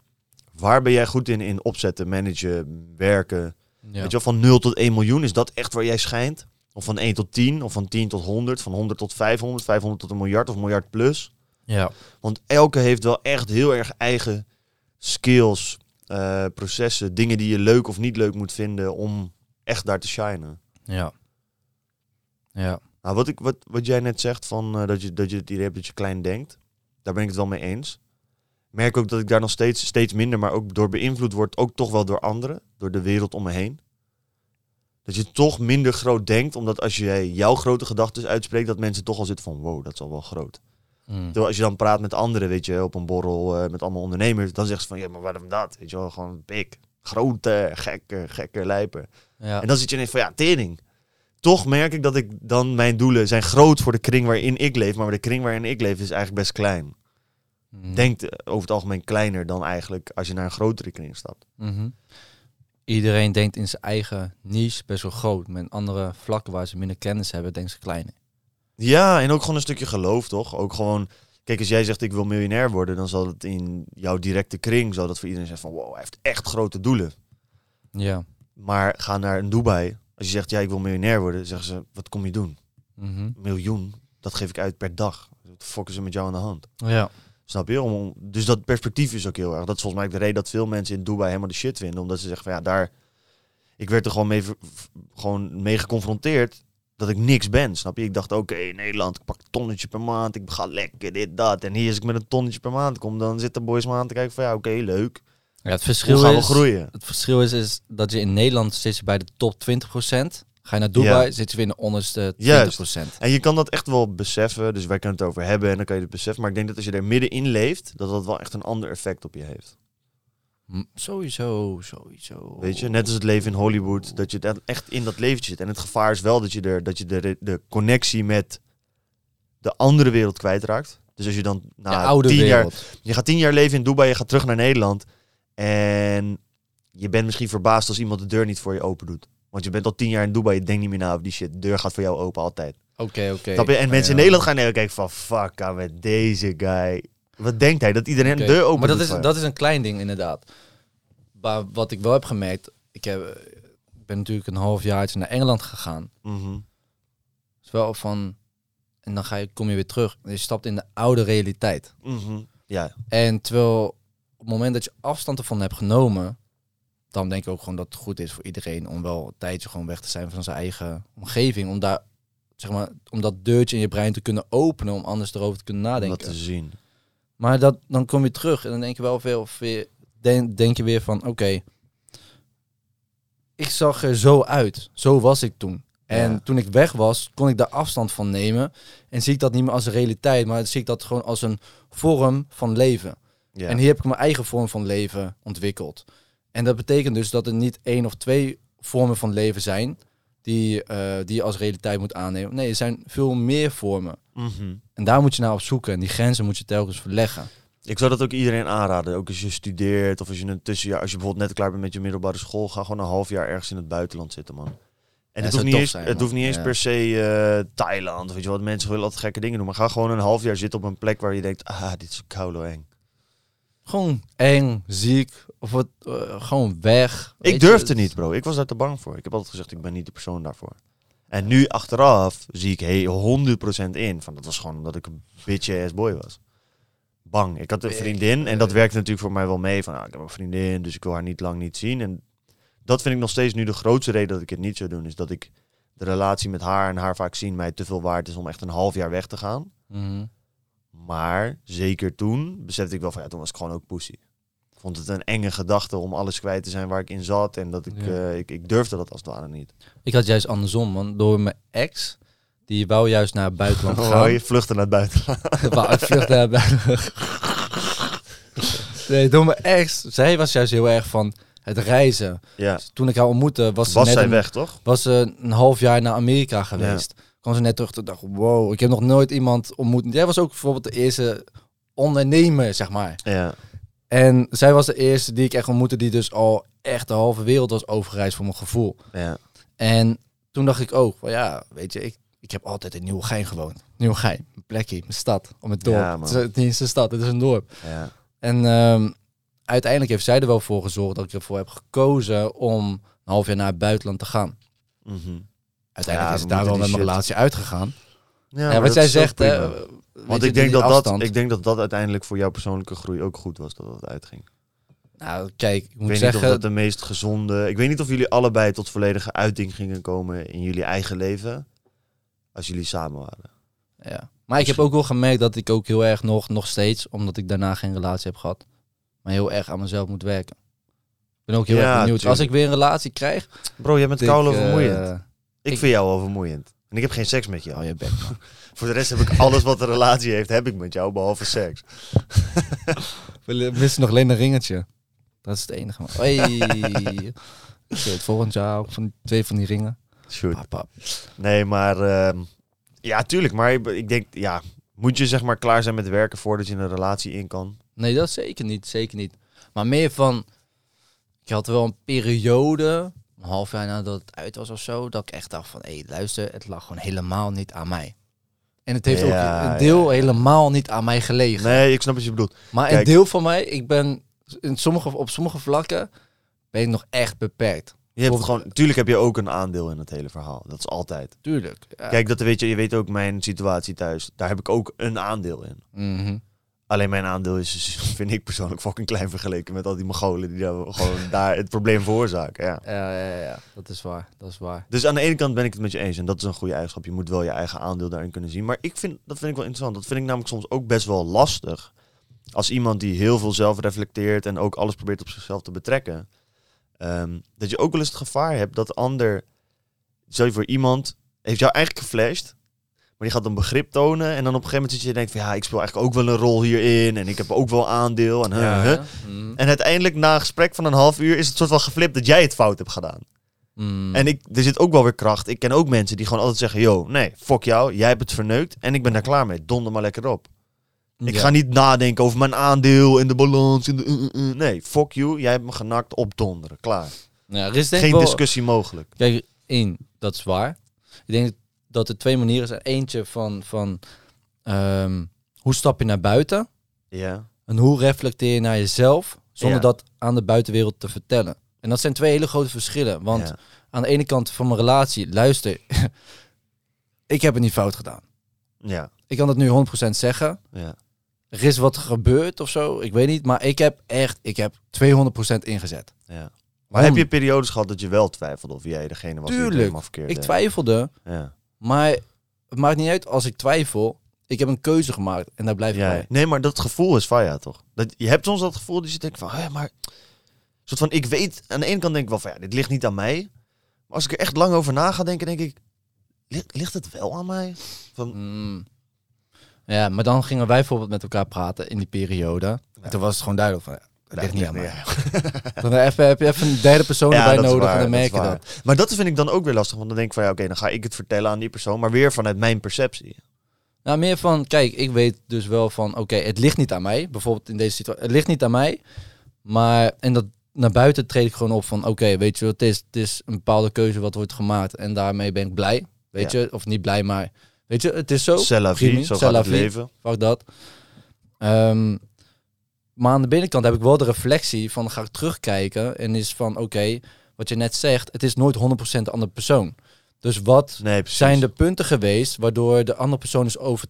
waar ben jij goed in? In opzetten, managen, werken. ja. Weet je wel, van 0 tot 1 miljoen. Is dat echt waar jij schijnt? Of van 1 tot 10? Of van 10 tot 100? Van 100 tot 500? 500 tot een miljard of miljard plus? ja. Want elke heeft wel echt heel erg eigen skills, eh, processen, dingen die je leuk of niet leuk moet vinden om echt daar te shinen. Ja. Ja. Nou, wat, ik, wat, wat jij net zegt van eh, dat, je, dat je het idee hebt dat je klein denkt, daar ben ik het wel mee eens. Merk ook dat ik daar nog steeds, steeds minder, maar ook door beïnvloed word, ook toch wel door anderen, door de wereld om me heen. Dat je toch minder groot denkt, omdat als jij jouw grote gedachten uitspreekt, dat mensen toch al zitten van wow, dat is al wel groot. Mm. Terwijl als je dan praat met anderen, weet je, op een borrel eh, met allemaal ondernemers, dan zeggen ze van ja, maar waarom dat? Weet je wel, gewoon big, grote, gekke, gekke lijpen. Ja. En dan zit je ineens van ja, tering. Toch merk ik dat ik dan mijn doelen zijn groot voor de kring waarin ik leef, maar de kring waarin ik leef is eigenlijk best klein. Mm. Denkt eh, over het algemeen kleiner dan eigenlijk als je naar een grotere kring stapt. Mhm. Iedereen denkt in zijn eigen niche best wel groot. Met andere vlakken waar ze minder kennis hebben, denken ze kleiner. Ja, en ook gewoon een stukje geloof, toch? Ook gewoon, kijk, als jij zegt ik wil miljonair worden, dan zal het in jouw directe kring, zal dat voor iedereen zijn van wow, hij heeft echt grote doelen. Ja. Maar ga naar een Dubai. Als je zegt ja, ik wil miljonair worden, zeggen ze, wat kom je doen? Mhm. Miljoen, dat geef ik uit per dag. Is er met jou aan de hand? Ja. Snap je? Om, dus dat perspectief is ook heel erg. Dat is volgens mij ook de reden dat veel mensen in Dubai helemaal de shit vinden. Omdat ze zeggen van ja, daar... Ik werd er gewoon mee, gewoon mee geconfronteerd dat ik niks ben. Snap je? Ik dacht, oké, in Nederland, ik pak een tonnetje per maand. Ik ga lekker, dit, dat. En hier als ik met een tonnetje per maand kom, dan zitten boys me aan te kijken van ja, oké, leuk. Ja het Hoe verschil gaan we is... groeien? Het verschil is, is dat je in Nederland zit je bij de top 20%. Ga je naar Dubai, Ja. zit je weer in de onderste 20%. Juist. En je kan dat echt wel beseffen. Dus wij kunnen het over hebben en dan kan je het beseffen. Maar ik denk dat als je er middenin leeft, dat dat wel echt een ander effect op je heeft. Sowieso, sowieso. Weet je, net als het leven in Hollywood, dat je echt in dat leventje zit. En het gevaar is wel dat je, er, dat je de, de connectie met de andere wereld kwijtraakt. Dus als je dan De na oude tien jaar, wereld. je gaat tien jaar leven in Dubai, je gaat terug naar Nederland. En je bent misschien verbaasd als iemand de deur niet voor je open doet. Want je bent al tien jaar in Dubai, je denkt niet meer na over die shit. De deur gaat voor jou open altijd. Oké, oké. En Ja, mensen in. Nederland gaan naar kijken van fuck, aan met deze guy. Wat denkt hij? Dat iedereen de deur open Maar dat is, dat is een klein ding inderdaad. Maar wat ik wel heb gemerkt, ik, heb, ik ben natuurlijk een half jaar naar Engeland gegaan. is wel van, en dan ga je, kom je weer terug. Je stapt in de oude realiteit. Mhm. Ja, En terwijl het moment dat je afstand ervan hebt genomen, dan denk ik ook gewoon dat het goed is voor iedereen om wel een tijdje gewoon weg te zijn van zijn eigen omgeving. Om daar, zeg maar, om dat deurtje in je brein te kunnen openen, om anders erover te kunnen om nadenken. dat te zien. Maar dat, dan kom je terug en dan denk je wel veel, weer, denk, denk je weer van, oké, ik zag er zo uit. Zo was ik toen. En Ja. toen ik weg was, kon ik daar afstand van nemen. En zie ik dat niet meer als een realiteit, maar zie ik dat gewoon als een vorm van leven. Ja. En hier heb ik mijn eigen vorm van leven ontwikkeld. En dat betekent dus dat er niet één of twee vormen van leven zijn die, eh, die je als realiteit moet aannemen. Nee, er zijn veel meer vormen. Mhm. En daar moet je naar op zoeken. En die grenzen moet je telkens verleggen. Ik zou dat ook iedereen aanraden. Ook als je studeert of als je een tussenjaar, als je bijvoorbeeld net klaar bent met je middelbare school, ga gewoon een half jaar ergens in het buitenland zitten, man. En het hoeft niet eens, zijn, het hoeft niet eens Ja. per se eh, Thailand of weet je wat. Mensen willen altijd gekke dingen doen, maar ga gewoon een half jaar zitten op een plek waar je denkt, ah, dit is koude eng. Gewoon eng, ziek, of wat, eh, gewoon weg. Ik durfde niet, bro. Ik was daar te bang voor. Ik heb altijd gezegd, ik ben niet de persoon daarvoor. En nu achteraf zie ik hey, 100% in. Van, dat was gewoon omdat ik een bitch ass boy was. Bang. Ik had een vriendin en dat werkte natuurlijk voor mij wel mee. Van, ah, ik heb een vriendin, dus ik wil haar niet lang niet zien. En dat vind ik nog steeds nu de grootste reden dat ik het niet zou doen. Is dat ik de relatie met haar en haar vaak zien mij te veel waard is om echt een half jaar weg te gaan. Mhm. Maar zeker toen besefte ik wel van ja, toen was ik gewoon ook pussy. Ik vond het een enge gedachte om alles kwijt te zijn waar ik in zat. En dat ik, Ja. eh, ik, ik durfde dat als het ware niet. Ik had juist andersom, man. Door mijn ex, die wou juist naar het buitenland Oh, gaan. je vluchtte naar het buitenland. Wou ik vlucht naar het buitenland. nee, door mijn ex. Zij was juist heel erg van het reizen. Ja. Toen ik haar ontmoette, was ze Was net zij een, weg, toch? was ze een half jaar naar Amerika geweest. Kwam ze net terug en dacht, wow, ik heb nog nooit iemand ontmoet. Jij was ook bijvoorbeeld de eerste ondernemer, zeg maar. Ja. En zij was de eerste die ik echt ontmoette die dus al echt de halve wereld was overgereisd voor mijn gevoel. ja. En toen dacht ik ook, van ja, weet je, ik, ik heb altijd in Nieuwegein gewoond. Nieuwegein, mijn plekje, mijn stad, om het dorp. Ja, het is niet een stad, het is een dorp. ja. En ehm, uiteindelijk heeft zij er wel voor gezorgd dat ik ervoor heb gekozen om een half jaar naar het buitenland te gaan. Mhm. Uiteindelijk Ja, is het daar wel met mijn relatie uitgegaan. Ja, wat ook zegt, hè, weet Want ik denk dat dat, ik denk dat dat uiteindelijk voor jouw persoonlijke groei ook goed was dat dat uitging. Nou, kijk, ik Ik moet weet zeggen... niet of dat de meest gezonde... Ik weet niet of jullie allebei tot volledige uiting gingen komen in jullie eigen leven. Als jullie samen waren. Ja. Maar ik heb ook wel gemerkt dat ik ook heel erg nog, nog steeds, omdat ik daarna geen relatie heb gehad, maar heel erg aan mezelf moet werken. Ik ben ook heel Ja, erg benieuwd. tuurlijk. Als ik weer een relatie krijg... Bro, jij bent eh, vermoeiend. Ik ik- vind jou wel vermoeiend. En ik heb geen seks met jou. Oh, je man. Voor de rest heb ik alles wat een relatie heeft, heb ik met jou, behalve seks. We missen nog alleen een ringetje. Dat is het enige. Hey. Shit, volgend jaar ook van twee van die ringen. Shoot. Pap, pap. Nee, maar... ehm, ja, tuurlijk. Maar ik, ik denk, ja... Moet je zeg maar klaar zijn met werken voordat je een relatie in kan? Nee, dat zeker niet. Zeker niet. Maar meer van... Ik had wel een periode, een half jaar nadat het uit was of zo, dat ik echt dacht van, hé, luister, het lag gewoon helemaal niet aan mij. En het heeft Ja, ook een deel ja. helemaal niet aan mij gelegen. Nee, ik snap wat je bedoelt. Maar Kijk. een deel van mij, ik ben in sommige, op sommige vlakken ben ik nog echt beperkt. Je hebt gewoon, tuurlijk heb je ook een aandeel in het hele verhaal. Dat is altijd. Tuurlijk. Ja. Kijk, dat weet je, je weet ook mijn situatie thuis. Daar heb ik ook een aandeel in. Mhm. Alleen mijn aandeel is, vind ik persoonlijk fucking klein vergeleken met al die Mongolen die daar gewoon daar het probleem veroorzaken. Ja. ja, ja, ja, dat is waar. Dat is waar. Dus aan de ene kant ben ik het met je eens en dat is een goede eigenschap. Je moet wel je eigen aandeel daarin kunnen zien. Maar ik vind, dat vind ik wel interessant. Dat vind ik namelijk soms ook best wel lastig. Als iemand die heel veel zelf reflecteert en ook alles probeert op zichzelf te betrekken. Ehm, dat je ook wel eens het gevaar hebt dat de ander, stel je voor iemand, heeft jou eigenlijk geflasht. Maar die gaat een begrip tonen en dan op een gegeven moment zit je en denkt van ja, ik speel eigenlijk ook wel een rol hierin en ik heb ook wel aandeel. En, huh, huh. En uiteindelijk na een gesprek van een half uur is het soort van geflipt dat jij het fout hebt gedaan. Mhm. En ik, er zit ook wel weer kracht. Ik ken ook mensen die gewoon altijd zeggen: Yo, nee, fuck jou, jij hebt het verneukt en ik ben daar klaar mee. Donder maar lekker op. Ik Ja. ga niet nadenken over mijn aandeel en de balans. En de, uh, uh, uh. Nee, fuck you, jij hebt me genakt op donderen. Klaar. Ja, er is Geen wel- discussie mogelijk. Kijk, één, dat is waar. Ik denk dat er twee manieren zijn. Eentje van, van ehm, hoe stap je naar buiten Ja, en hoe reflecteer je naar jezelf zonder Ja. dat aan de buitenwereld te vertellen. En dat zijn twee hele grote verschillen. Want ja. aan de ene kant van mijn relatie, luister, ik heb het niet fout gedaan. ja, Ik kan het nu 100% zeggen. ja. Er is wat gebeurd of zo, ik weet niet. Maar ik heb echt, ik heb 200% ingezet. ja. Maar heb je periodes gehad dat je wel twijfelde of jij degene was die het Tuurlijk. helemaal verkeerd Ik twijfelde, Ja. Maar het maakt niet uit als ik twijfel. Ik heb een keuze gemaakt en daar blijf ik Ja, bij. nee, maar dat gevoel is van ja, toch? Dat, je hebt soms dat gevoel dat je denkt van, hé, maar... soort van, ik weet, aan de ene kant denk ik wel van, ja, dit ligt niet aan mij. Maar als ik er echt lang over na ga denken, denk ik, ligt, ligt het wel aan mij? Van, Mm. Ja, maar dan gingen wij bijvoorbeeld met elkaar praten in die periode. En toen was het gewoon duidelijk van, ligt niet aan mij. Dan even, heb je even een derde persoon erbij dat nodig waar, en dan dat merk je dat. Maar dat vind ik dan ook weer lastig, want dan denk ik van, ja, oké, dan ga ik het vertellen aan die persoon, maar weer vanuit mijn perceptie. Nou, meer van, kijk, ik weet dus wel van, oké, het ligt niet aan mij. Bijvoorbeeld in deze situatie, het ligt niet aan mij. Maar, en dat naar buiten treed ik gewoon op van, oké, weet je wat het is? Het is een bepaalde keuze wat wordt gemaakt en daarmee ben ik blij. Weet Ja. je, of niet blij, maar weet je, het is zo. Prima, zo gaat het leven. Fuck dat. Ehm, maar aan de binnenkant heb ik wel de reflectie van ga ik terugkijken en is van oké, wat je net zegt, het is nooit 100% de andere persoon. Dus wat Nee, zijn de punten geweest waardoor de andere persoon is over,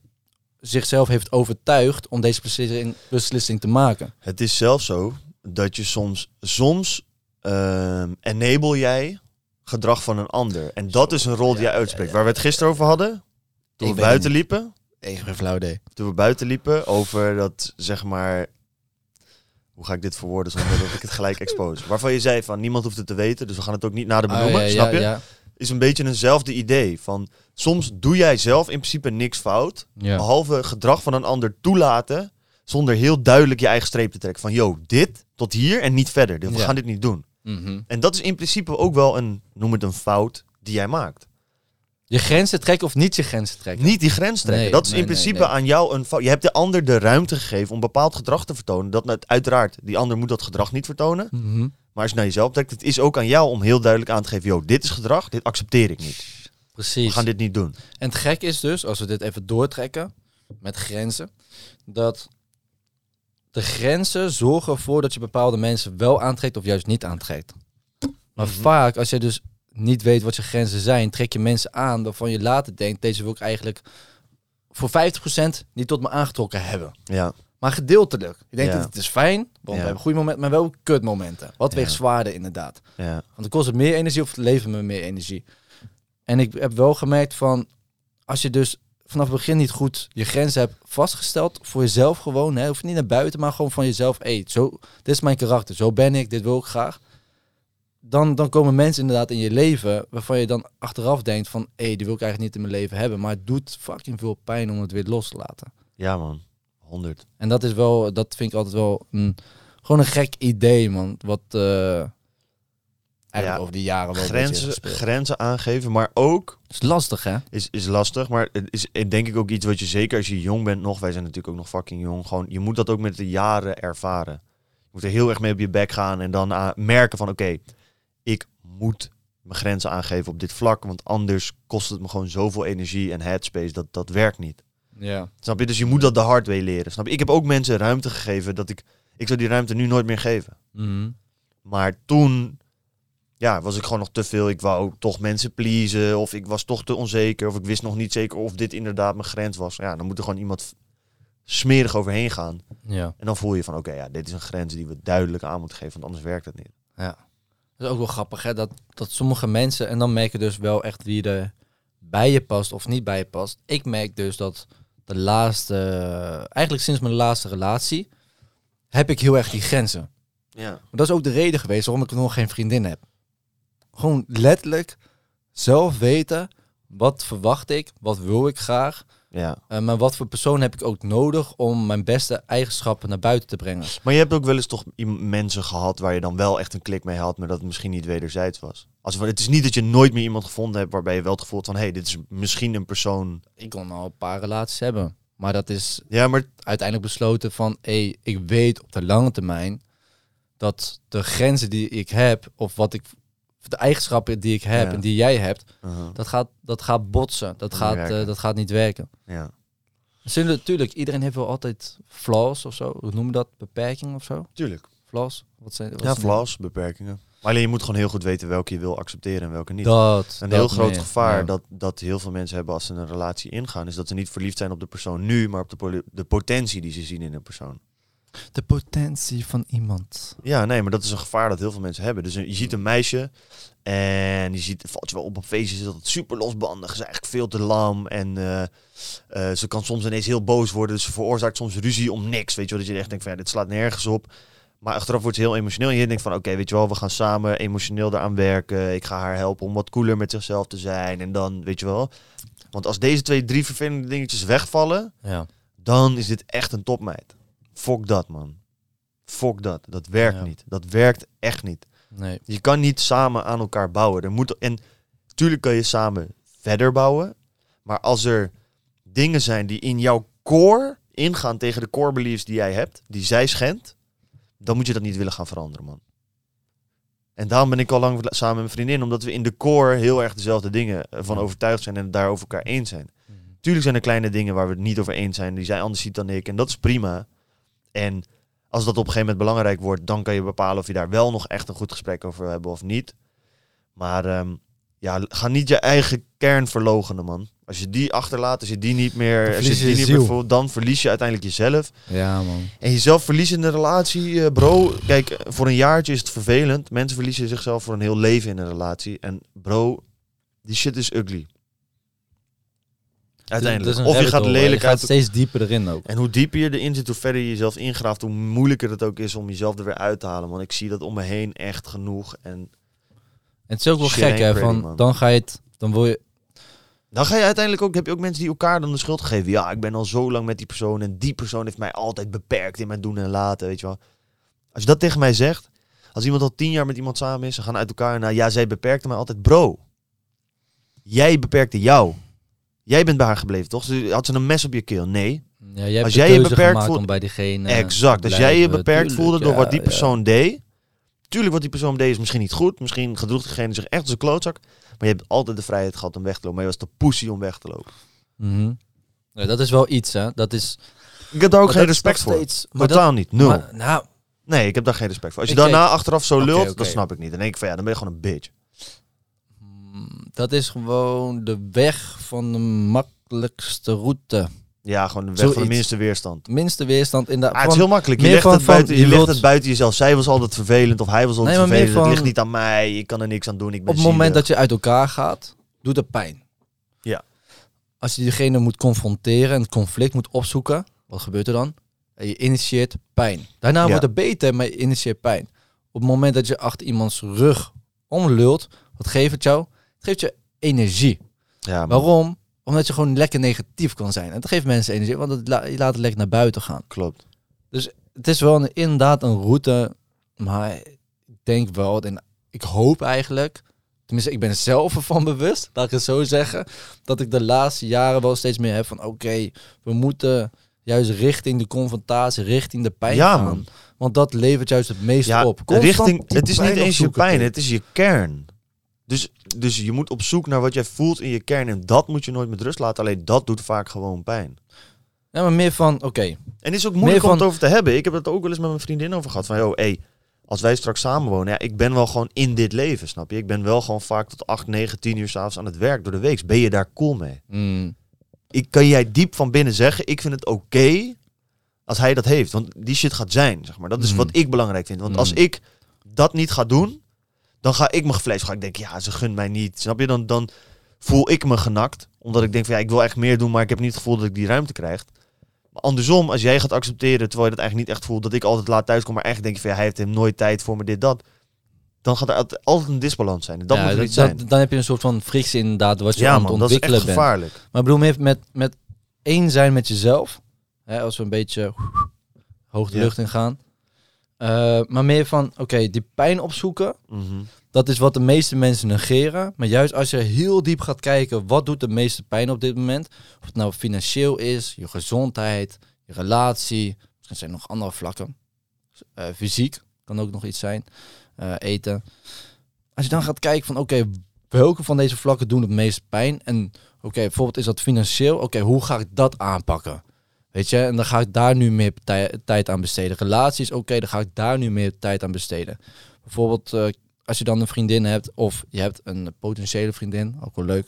zichzelf heeft overtuigd om deze beslissing, beslissing te maken? Het is zelfs zo dat je soms, soms ehm, enable jij gedrag van een ander. En dat is een rol die jij uitspreekt. Waar we het gisteren over hadden, toen Ik we buiten liepen. Even geen flauw idee. Toen we buiten liepen over dat, zeg maar... Hoe ga ik dit verwoorden zonder dat ik het gelijk expose? Waarvan je zei van niemand hoeft het te weten, dus we gaan het ook niet nader Oh, benoemen, ja, snap je? Ja, Is een beetje eenzelfde idee van soms doe jij zelf in principe niks fout, behalve gedrag van een ander toelaten, zonder heel duidelijk je eigen streep te trekken. Van, yo, dit tot hier en niet verder. We gaan dit niet doen. Mhm. En dat is in principe ook wel een, noem het een fout, die jij maakt. Je grenzen trekken of niet je grenzen trekken. Niet die grens trekken. Nee, dat is nee, in principe nee. aan jou een fout. Je hebt de ander de ruimte gegeven om bepaald gedrag te vertonen. Dat uiteraard, die ander moet dat gedrag niet vertonen. Mhm. Maar als je naar jezelf trekt, het is ook aan jou om heel duidelijk aan te geven, yo, dit is gedrag, dit accepteer ik niet. We Precies. gaan dit niet doen. En het gek is dus, als we dit even doortrekken met grenzen, dat de grenzen zorgen ervoor dat je bepaalde mensen wel aantrekt of juist niet aantrekt. Maar Mhm. vaak, als je dus niet weet wat je grenzen zijn, trek je mensen aan waarvan je later denkt, deze wil ik eigenlijk voor 50% niet tot me aangetrokken hebben. Ja, Maar gedeeltelijk. Je denkt Ja. dat het is fijn, want Ja. we hebben goede momenten, maar wel kutmomenten. Wat weegt zwaarder inderdaad. Ja. Want het kost het meer energie of het levert me meer energie. En ik heb wel gemerkt van, als je dus vanaf het begin niet goed je grenzen hebt vastgesteld, voor jezelf gewoon, hè, hoef niet naar buiten, maar gewoon van jezelf, hey, zo, dit is mijn karakter, zo ben ik, dit wil ik graag. Dan, dan komen mensen inderdaad in je leven waarvan je dan achteraf denkt van, hé, hey, die wil ik eigenlijk niet in mijn leven hebben. Maar het doet fucking veel pijn om het weer los te laten. ja, man. 100. En dat is wel, dat vind ik altijd wel een, gewoon een gek idee, man. Wat eigenlijk Ja, over die jaren wel Grenzen, grenzen aangeven, maar ook is lastig, hè? is, is lastig. Maar het is denk ik ook iets wat je zeker als je jong bent nog, wij zijn natuurlijk ook nog fucking jong, gewoon, je moet dat ook met de jaren ervaren. Je moet er heel erg mee op je bek gaan en dan aan- merken van oké, ik moet mijn grenzen aangeven op dit vlak, want anders kost het me gewoon zoveel energie en headspace, dat, dat werkt niet. Ja. Snap je? Dus je moet dat de hard way leren. Snap je? Ik heb ook mensen ruimte gegeven dat ik, ik zou die ruimte nu nooit meer geven. Mhm. Maar toen ja, was ik gewoon nog te veel. Ik wou toch mensen pleasen. Of ik was toch te onzeker. Of ik wist nog niet zeker of dit inderdaad mijn grens was. Ja, dan moet er gewoon iemand smerig overheen gaan. Ja. En dan voel je van, oké, ja, dit is een grens die we duidelijk aan moeten geven. Want anders werkt het niet. ja. Dat is ook wel grappig, hè? Dat, dat sommige mensen, en dan merk je dus wel echt wie er bij je past of niet bij je past. Ik merk dus dat de laatste, eigenlijk sinds mijn laatste relatie, heb ik heel erg die grenzen. Ja. Maar dat is ook de reden geweest waarom ik nog geen vriendin heb. Gewoon letterlijk zelf weten, wat verwacht ik, wat wil ik graag. Ja. eh, maar wat voor persoon heb ik ook nodig om mijn beste eigenschappen naar buiten te brengen. Maar je hebt ook wel eens toch mensen gehad waar je dan wel echt een klik mee had, maar dat het misschien niet wederzijds was. Als, het is niet dat je nooit meer iemand gevonden hebt waarbij je wel het gevoel had van, hé, hey, dit is misschien een persoon. Ik kon al een paar relaties hebben. Maar dat is Ja, maar uiteindelijk besloten van, hé, ik weet op de lange termijn dat de grenzen die ik heb, of wat ik, de eigenschappen die ik heb Ja. en die jij hebt, uh dat gaat, dat gaat botsen. Dat gaat, eh, dat gaat niet werken. ja, Zullen natuurlijk, iedereen heeft wel altijd flaws of zo. Hoe noemen dat? Beperkingen of zo? tuurlijk. Flaws? Wat zijn wat Ja, zijn- flaws, beperkingen. Maar alleen je moet gewoon heel goed weten welke je wil accepteren en welke niet. Dat. een dat heel groot meer, gevaar ja. dat, dat heel veel mensen hebben als ze een relatie ingaan, is dat ze niet verliefd zijn op de persoon nu, maar op de, de potentie die ze zien in een persoon. De potentie van iemand. Ja, nee, maar dat is een gevaar dat heel veel mensen hebben. Dus je ziet een meisje en je ziet, valt je wel op op feestjes, dat het super losbandig, is eigenlijk veel te lam en eh, eh, ze kan soms ineens heel boos worden, dus ze veroorzaakt soms ruzie om niks, weet je wel, dat je echt denkt van ja, dit slaat nergens op. Maar achteraf wordt ze heel emotioneel en je denkt van oké, weet je wel, we gaan samen emotioneel eraan werken, ik ga haar helpen om wat cooler met zichzelf te zijn en dan, weet je wel. Want als deze twee, drie vervelende dingetjes wegvallen, Ja. dan is dit echt een topmeid. Fok dat, man. Fok dat. Dat werkt Ja. niet. Dat werkt echt niet. Nee. Je kan niet samen aan elkaar bouwen. Er moet, en tuurlijk kan je samen verder bouwen. Maar als er dingen zijn die in jouw core ingaan tegen de core beliefs die jij hebt, die zij schendt, dan moet je dat niet willen gaan veranderen, man. En daarom ben ik al lang samen met mijn vriendin, omdat we in de core heel erg dezelfde dingen eh, van overtuigd zijn en het daar over elkaar eens zijn. Tuurlijk zijn er kleine dingen waar we het niet over eens zijn, die zij anders ziet dan ik. En dat is prima. En als dat op een gegeven moment belangrijk wordt, dan kan je bepalen of je daar wel nog echt een goed gesprek over wil hebben of niet. Maar ehm, ja, ga niet je eigen kern verlogenen, man. Als je die achterlaat, als je die niet meer, als je die je niet meer voelt, dan verlies je uiteindelijk jezelf. Ja, man. En jezelf verliezen in een relatie, eh, bro. Kijk, voor een jaartje is het vervelend. Mensen verliezen zichzelf voor een heel leven in een relatie. En bro, die shit is ugly. Uiteindelijk. Of je gaat lelijk uit. steeds dieper erin ook. En hoe dieper je erin zit, hoe verder je jezelf ingraaft, hoe moeilijker het ook is om jezelf er weer uit te halen. Want ik zie dat om me heen echt genoeg. En En het is ook wel gek, hè? Van, man. dan ga je het, dan wil je, dan ga je uiteindelijk ook, heb je ook mensen die elkaar dan de schuld geven. Ja, ik ben al zo lang met die persoon en die persoon heeft mij altijd beperkt in mijn doen en laten, weet je wel. Als je dat tegen mij zegt, als iemand al tien jaar met iemand samen is, ze gaan uit elkaar en nou, ja, zij beperkte mij altijd. Bro, jij beperkte jou. Jij bent bij haar gebleven, toch? Ze- Had ze een mes op je keel? Nee. ja, jij hebt Als jij je beperkt voelt- om bij diegene exact. Als jij je beperkt Tuurlijk, voelde door ja, wat die ja. persoon deed. Tuurlijk wat die persoon deed is misschien niet goed. Misschien gedroeg diegene zich echt als een klootzak. Maar je hebt altijd de vrijheid gehad om weg te lopen. Maar je was de pussy om weg te lopen. Mhm. Ja, dat is wel iets, hè? Dat is. Ik heb daar ook maar geen respect voor. steeds- maar dat- Totaal niet. Nul. maar, nou, Nee, ik heb daar geen respect voor. Als je daarna achteraf zo lult, dat snap ik niet. Dan denk ik van ja, dan ben je gewoon een bitch. Dat is gewoon de weg van de makkelijkste route. Ja, gewoon de weg van de minste weerstand. Minste weerstand in de... Ah, het is heel makkelijk. Je, legt, van- het buiten, je je legt het buiten jezelf. Zij was altijd vervelend of hij was altijd Nee, vervelend. Het van- ligt niet aan mij. Ik kan er niks aan doen. Ik ben op het moment dat je uit elkaar gaat, doet het pijn. Ja. Als je diegene moet confronteren en het conflict moet opzoeken, wat gebeurt er dan? En Je initieert pijn. Daarna Ja. wordt het beter, maar je initieert pijn. Op het moment dat je achter iemands rug omlult, wat geeft het jou? Het geeft je energie. Ja. Waarom? Omdat je gewoon lekker negatief kan zijn. En dat geeft mensen energie, want het la- je laat het lekker naar buiten gaan. Klopt. Het is wel een, inderdaad een route, maar ik denk wel, en ik hoop eigenlijk, tenminste ik ben zelf ervan bewust, laat ik het zo zeggen, dat ik de laatste jaren wel steeds meer heb van oké, we moeten juist richting de confrontatie, richting de pijn Ja, gaan. man. Want dat levert juist het meest Ja, op. Constant richting, het is niet eens je pijn, het is je kern. Dus, dus je moet op zoek naar wat jij voelt in je kern. En dat moet je nooit met rust laten. Alleen dat doet vaak gewoon pijn. Ja, maar meer van oké, En het is ook moeilijk Meer om van- het over te hebben. Ik heb het ook wel eens met mijn vriendin over gehad. Van, joh, hey, als wij straks samenwonen, ja, ik ben wel gewoon in dit leven, snap je? Ik ben wel gewoon vaak tot 8, 9, 10 uur s'avonds aan het werk door de week. Ben je daar cool mee? mm, Ik kan jij diep van binnen zeggen, ik vind het oké als hij dat heeft. Want die shit gaat zijn, zeg maar. Dat is Mhm. wat ik belangrijk vind. Want als Mhm. ik dat niet ga doen, dan ga ik me gevlees. Ga ik denken, ja, ze gunt mij niet. Snap je? Dan, dan voel ik me genakt. Omdat ik denk van, ja, ik wil echt meer doen, maar ik heb niet het gevoel dat ik die ruimte krijg. Maar andersom, als jij gaat accepteren, terwijl je dat eigenlijk niet echt voelt, dat ik altijd laat thuiskom, maar echt denk je van, ja, hij heeft hem nooit tijd voor me, dit, dat. Dan gaat er altijd- een disbalans zijn. En dat ja, moet er dat- zijn. dan heb je een soort van frictie inderdaad wat je ja, aan het man, dat is echt ontwikkelen bent. gevaarlijk. Maar ik bedoel met, met één zijn met jezelf. Hè, als we een beetje hoog de lucht in gaan. Eh, maar meer van, oké, die pijn opzoeken. Mhm. Dat is wat de meeste mensen negeren. Maar juist als je heel diep gaat kijken, wat doet de meeste pijn op dit moment? Of het nou financieel is, je gezondheid, je relatie. Misschien zijn er nog andere vlakken. Eh, fysiek kan ook nog iets zijn. Eh, eten. Als je dan gaat kijken van, oké, welke van deze vlakken doen het meeste pijn? En oké, bijvoorbeeld is dat financieel. Oké, hoe ga ik dat aanpakken? Weet je, en dan ga ik daar nu meer tij- tijd aan besteden. Relaties, oké, dan ga ik daar nu meer tijd aan besteden. Bijvoorbeeld, eh, als je dan een vriendin hebt of je hebt een potentiële vriendin, ook wel leuk,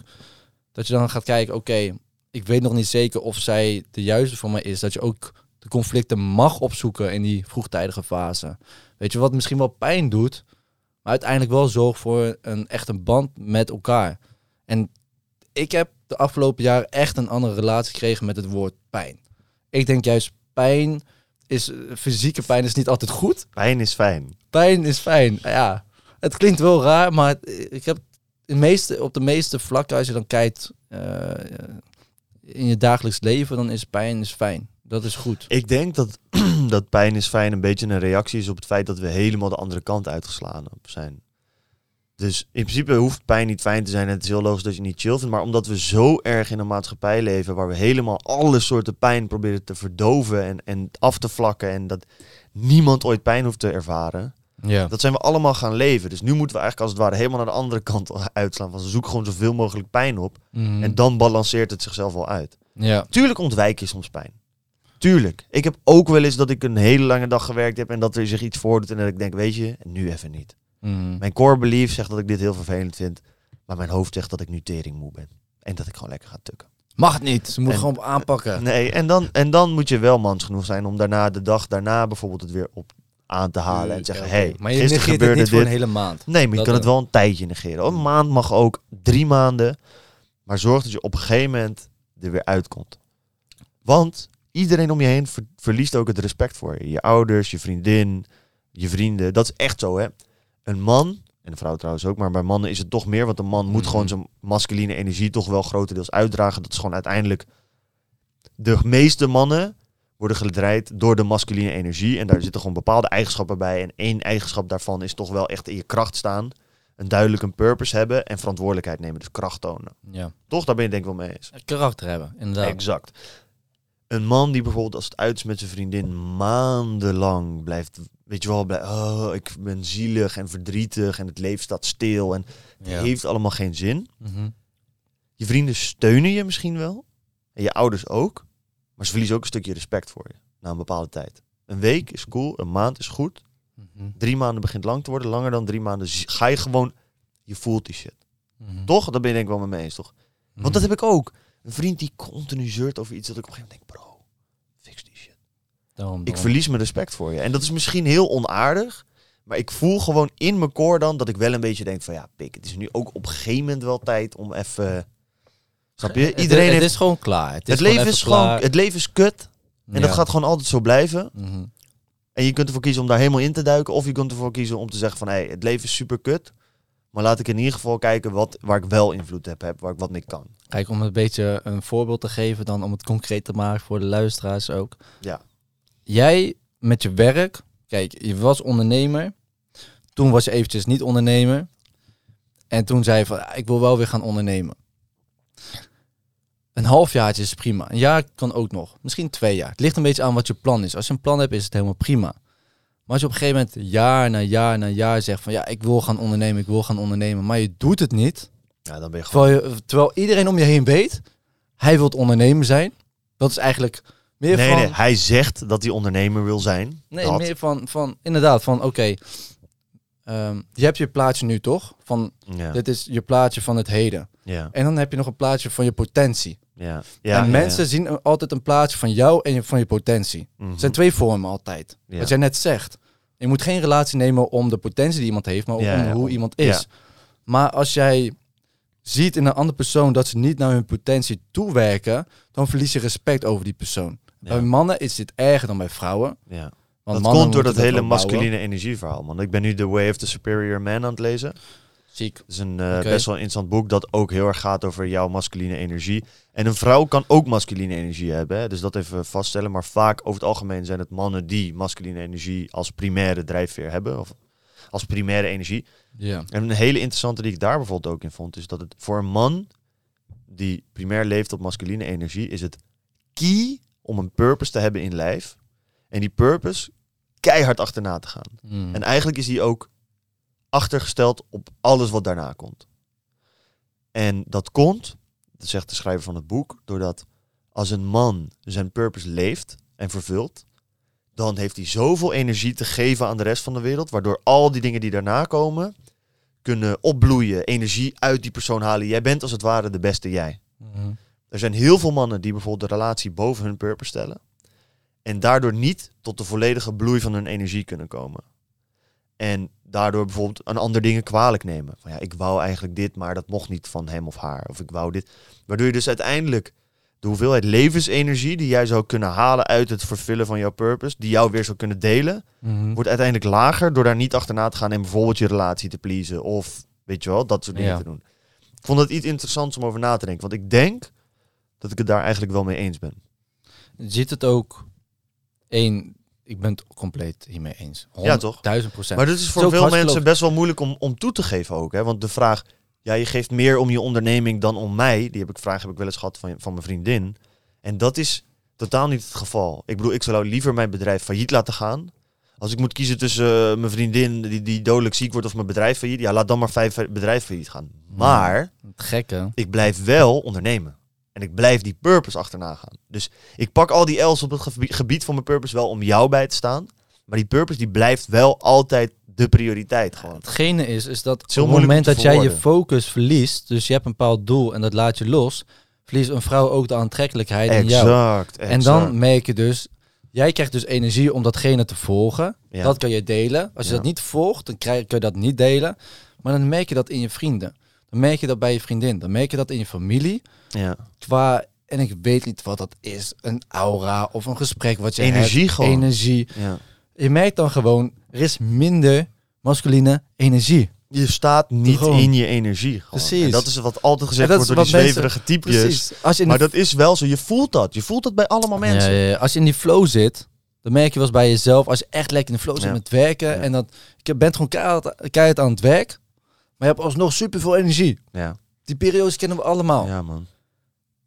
dat je dan gaat kijken, oké, ik weet nog niet zeker of zij de juiste voor mij is. Dat je ook de conflicten mag opzoeken in die vroegtijdige fase. Weet je, wat misschien wel pijn doet, maar uiteindelijk wel zorgt voor een echt een band met elkaar. En ik heb de afgelopen jaren echt een andere relatie gekregen met het woord pijn. Ik denk juist pijn is, eh, fysieke pijn is niet altijd goed. Pijn is fijn. Pijn is fijn. Ja, het klinkt wel raar, maar het- ik heb in meeste, op de meeste vlakken, als je dan kijkt eh, in je dagelijks leven, dan is pijn is fijn. Dat is goed. Ik denk dat, dat pijn is fijn een beetje een reactie is op het feit dat we helemaal de andere kant uitgeslaan zijn. Dus in principe hoeft pijn niet fijn te zijn en het is heel logisch dat je niet chill vindt. Maar omdat we zo erg in een maatschappij leven waar we helemaal alle soorten pijn proberen te verdoven en, en af te vlakken. En dat niemand ooit pijn hoeft te ervaren. Ja. Dat zijn we allemaal gaan leven. Dus nu moeten we eigenlijk als het ware helemaal naar de andere kant uitslaan. Van zoek gewoon zoveel mogelijk pijn op. Mhm. En dan balanceert het zichzelf wel uit. ja. Tuurlijk ontwijk je soms pijn. Tuurlijk. Ik heb ook wel eens dat ik een hele lange dag gewerkt heb en dat er zich iets voordoet en dat ik denk, weet je, nu even niet. Mhm. Mijn core belief zegt dat ik dit heel vervelend vind, maar mijn hoofd zegt dat ik nu tering moe ben. En dat ik gewoon lekker ga tukken. Mag het niet. Ze moeten En- gewoon aanpakken. Nee, en dan, en dan moet je wel mans genoeg zijn om daarna de dag daarna bijvoorbeeld het weer op aan te halen en zeggen, oké. hey, maar je gisteren negeert het niet voor dit. een hele maand. Nee, maar je kan het wel. wel een tijdje negeren. Een maand mag ook, drie maanden. Maar zorg dat je op een gegeven moment er weer uitkomt. Want iedereen om je heen ver- verliest ook het respect voor je. Je ouders, je vriendin, je vrienden. Dat is echt zo, hè. Een man, en een vrouw trouwens ook, maar bij mannen is het toch meer. Want een man moet Mhm. gewoon zijn masculine energie toch wel grotendeels uitdragen. Dat is gewoon uiteindelijk... De meeste mannen worden gedraaid door de masculine energie. En daar zitten gewoon bepaalde eigenschappen bij. En één eigenschap daarvan is toch wel echt in je kracht staan. Een duidelijk een purpose hebben en verantwoordelijkheid nemen. Dus kracht tonen. Ja. Toch? Daar ben je denk ik wel mee eens. Karakter hebben, inderdaad. Exact. Een man die bijvoorbeeld als het uit is met zijn vriendin maandenlang blijft, weet je wel, blij, oh, ik ben zielig en verdrietig en het leven staat stil en het Ja. heeft allemaal geen zin. Mhm. Je vrienden steunen je misschien wel en je ouders ook, maar ze verliezen ook een stukje respect voor je na een bepaalde tijd. Een week is cool, een maand is goed, Mhm. drie maanden begint lang te worden, langer dan drie maanden ga je gewoon, je voelt die shit. Mhm. Toch? Dat ben je denk ik wel met me eens, toch? Want dat heb ik ook. Een vriend die continu zeurt over iets dat ik op een gegeven moment denk, bro, Ik verlies mijn respect voor je. En dat is misschien heel onaardig. Maar ik voel gewoon in mijn core dan dat ik wel een beetje denk van ja, pik, het is nu ook op een gegeven moment wel tijd om even. Snap je? Het- Iedereen het, heeft. is gewoon klaar. Het, is Het gewoon leven even is gewoon. Het leven is kut. En dat gaat gewoon altijd zo blijven. Mhm. En je kunt ervoor kiezen om daar helemaal in te duiken. Of je kunt ervoor kiezen om te zeggen van hé, hey, het leven is super kut. Maar laat ik in ieder geval kijken wat, waar ik wel invloed heb, heb, waar ik wat mee kan. Kijk, om een beetje een voorbeeld te geven, dan om het concreet te maken voor de luisteraars ook. Ja. Jij met je werk, kijk, je was ondernemer. Toen was je eventjes niet ondernemer. En toen zei je van, "Ah, ik wil wel weer gaan ondernemen. Een halfjaartje is prima. Een jaar kan ook nog. Misschien twee jaar. Het ligt een beetje aan wat je plan is. Als je een plan hebt, is het helemaal prima. Maar als je op een gegeven moment jaar na jaar na jaar zegt van ja, ik wil gaan ondernemen, ik wil gaan ondernemen, maar je doet het niet. Ja, dan ben je gewoon. Terwijl, je, terwijl iedereen om je heen weet, hij wil ondernemer zijn. Dat is eigenlijk meer Nee, van... nee, hij zegt dat hij ondernemer wil zijn. Nee, Dat. meer van, van inderdaad, van oké, ehm, je hebt je plaatje nu toch? Van Ja, dit is je plaatje van het heden. ja, En dan heb je nog een plaatje van je potentie. ja. ja en mensen zien altijd een plaatje van jou en je- van je potentie. Het zijn twee vormen altijd. Wat jij net zegt. Je moet geen relatie nemen om de potentie die iemand heeft, maar om hoe iemand is. ja. Maar als jij ziet in een andere persoon dat ze niet naar hun potentie toewerken, dan verlies je respect over die persoon. Bij mannen is dit erger dan bij vrouwen. Ja. Want dat komt door dat hele bouwen. masculine energieverhaal, man. Ik ben nu The Way of the Superior Man aan het lezen. Ziek. Het is een eh, best wel interessant boek dat ook heel erg gaat over jouw masculine energie. En een vrouw kan ook masculine energie hebben, hè? dus dat even vaststellen. Maar vaak over het algemeen zijn het mannen die masculine energie als primaire drijfveer hebben. Of als primaire energie. Ja. En een hele interessante die ik daar bijvoorbeeld ook in vond, is dat het voor een man die primair leeft op masculine energie, is het key om een purpose te hebben in lijf. En die purpose keihard achterna te gaan. Mm. En eigenlijk is die ook achtergesteld op alles wat daarna komt. En dat komt, dat zegt de schrijver van het boek, doordat als een man zijn purpose leeft en vervult, dan heeft hij zoveel energie te geven aan de rest van de wereld, waardoor al die dingen die daarna komen kunnen opbloeien, energie uit die persoon halen. Jij bent als het ware de beste jij. Mhm. Er zijn heel veel mannen die bijvoorbeeld de relatie boven hun purpose stellen. En daardoor niet tot de volledige bloei van hun energie kunnen komen. En daardoor bijvoorbeeld aan andere dingen kwalijk nemen. Van ja, ik wou eigenlijk dit, maar dat mocht niet van hem of haar. Of ik wou dit. Waardoor je dus uiteindelijk de hoeveelheid levensenergie die jij zou kunnen halen uit het vervullen van jouw purpose, die jou weer zou kunnen delen, Mhm. wordt uiteindelijk lager door daar niet achterna te gaan en bijvoorbeeld je relatie te pleasen. Of weet je wel, dat soort dingen Ja. te doen. Ik vond het iets interessants om over na te denken. Want ik denk dat ik het daar eigenlijk wel mee eens ben. Je ziet het ook één. Ik ben het compleet hiermee eens. Ja, toch? Duizend procent. Maar dat is voor veel mensen best wel moeilijk om, om toe te geven ook. Hè? Want de vraag, ja, je geeft meer om je onderneming dan om mij. Die heb ik, vraag heb ik wel eens gehad van, van mijn vriendin. En dat is totaal niet het geval. Ik bedoel, ik zou liever mijn bedrijf failliet laten gaan. Als ik moet kiezen tussen eh, mijn vriendin die, die dodelijk ziek wordt of mijn bedrijf failliet. Ja, laat dan maar vijf bedrijf failliet gaan. Maar Het gekke. ik blijf wel ondernemen. En ik blijf die purpose achterna gaan. Dus ik pak al die L's op het gebi- gebied van mijn purpose wel om jou bij te staan. Maar die purpose die blijft wel altijd de prioriteit gewoon. Hetgene is, is dat op is heel het moment om dat jij je focus verliest, dus je hebt een bepaald doel en dat laat je los, verliest een vrouw ook de aantrekkelijkheid in jou. Exact, En dan merk je dus, jij krijgt dus energie om datgene te volgen. Ja. Dat kan je delen. Als je Ja. dat niet volgt, dan krijg, kun je dat niet delen. Maar dan merk je dat in je vrienden. Dan merk je dat bij je vriendin. Dan merk je dat in je familie. ja. Qua, en ik weet niet wat dat is. Een aura of een gesprek wat je Energie hebt. gewoon. Energie. Ja. Je merkt dan gewoon, er is minder masculine energie. Je staat niet Gewoon. in je energie. Gewoon. Precies. En dat is wat altijd gezegd wordt door die zweverige typjes. Precies. Als je Maar dat is wel zo. Je voelt dat. Je voelt dat bij allemaal mensen. Ja, ja, ja. Als je in die flow zit, dan merk je wel eens bij jezelf, als je echt lekker in de flow zit Ja. met werken Ja. en dat je bent gewoon keihard, keihard aan het werk, je hebt alsnog superveel energie. Ja. Die periodes kennen we allemaal. ja, man.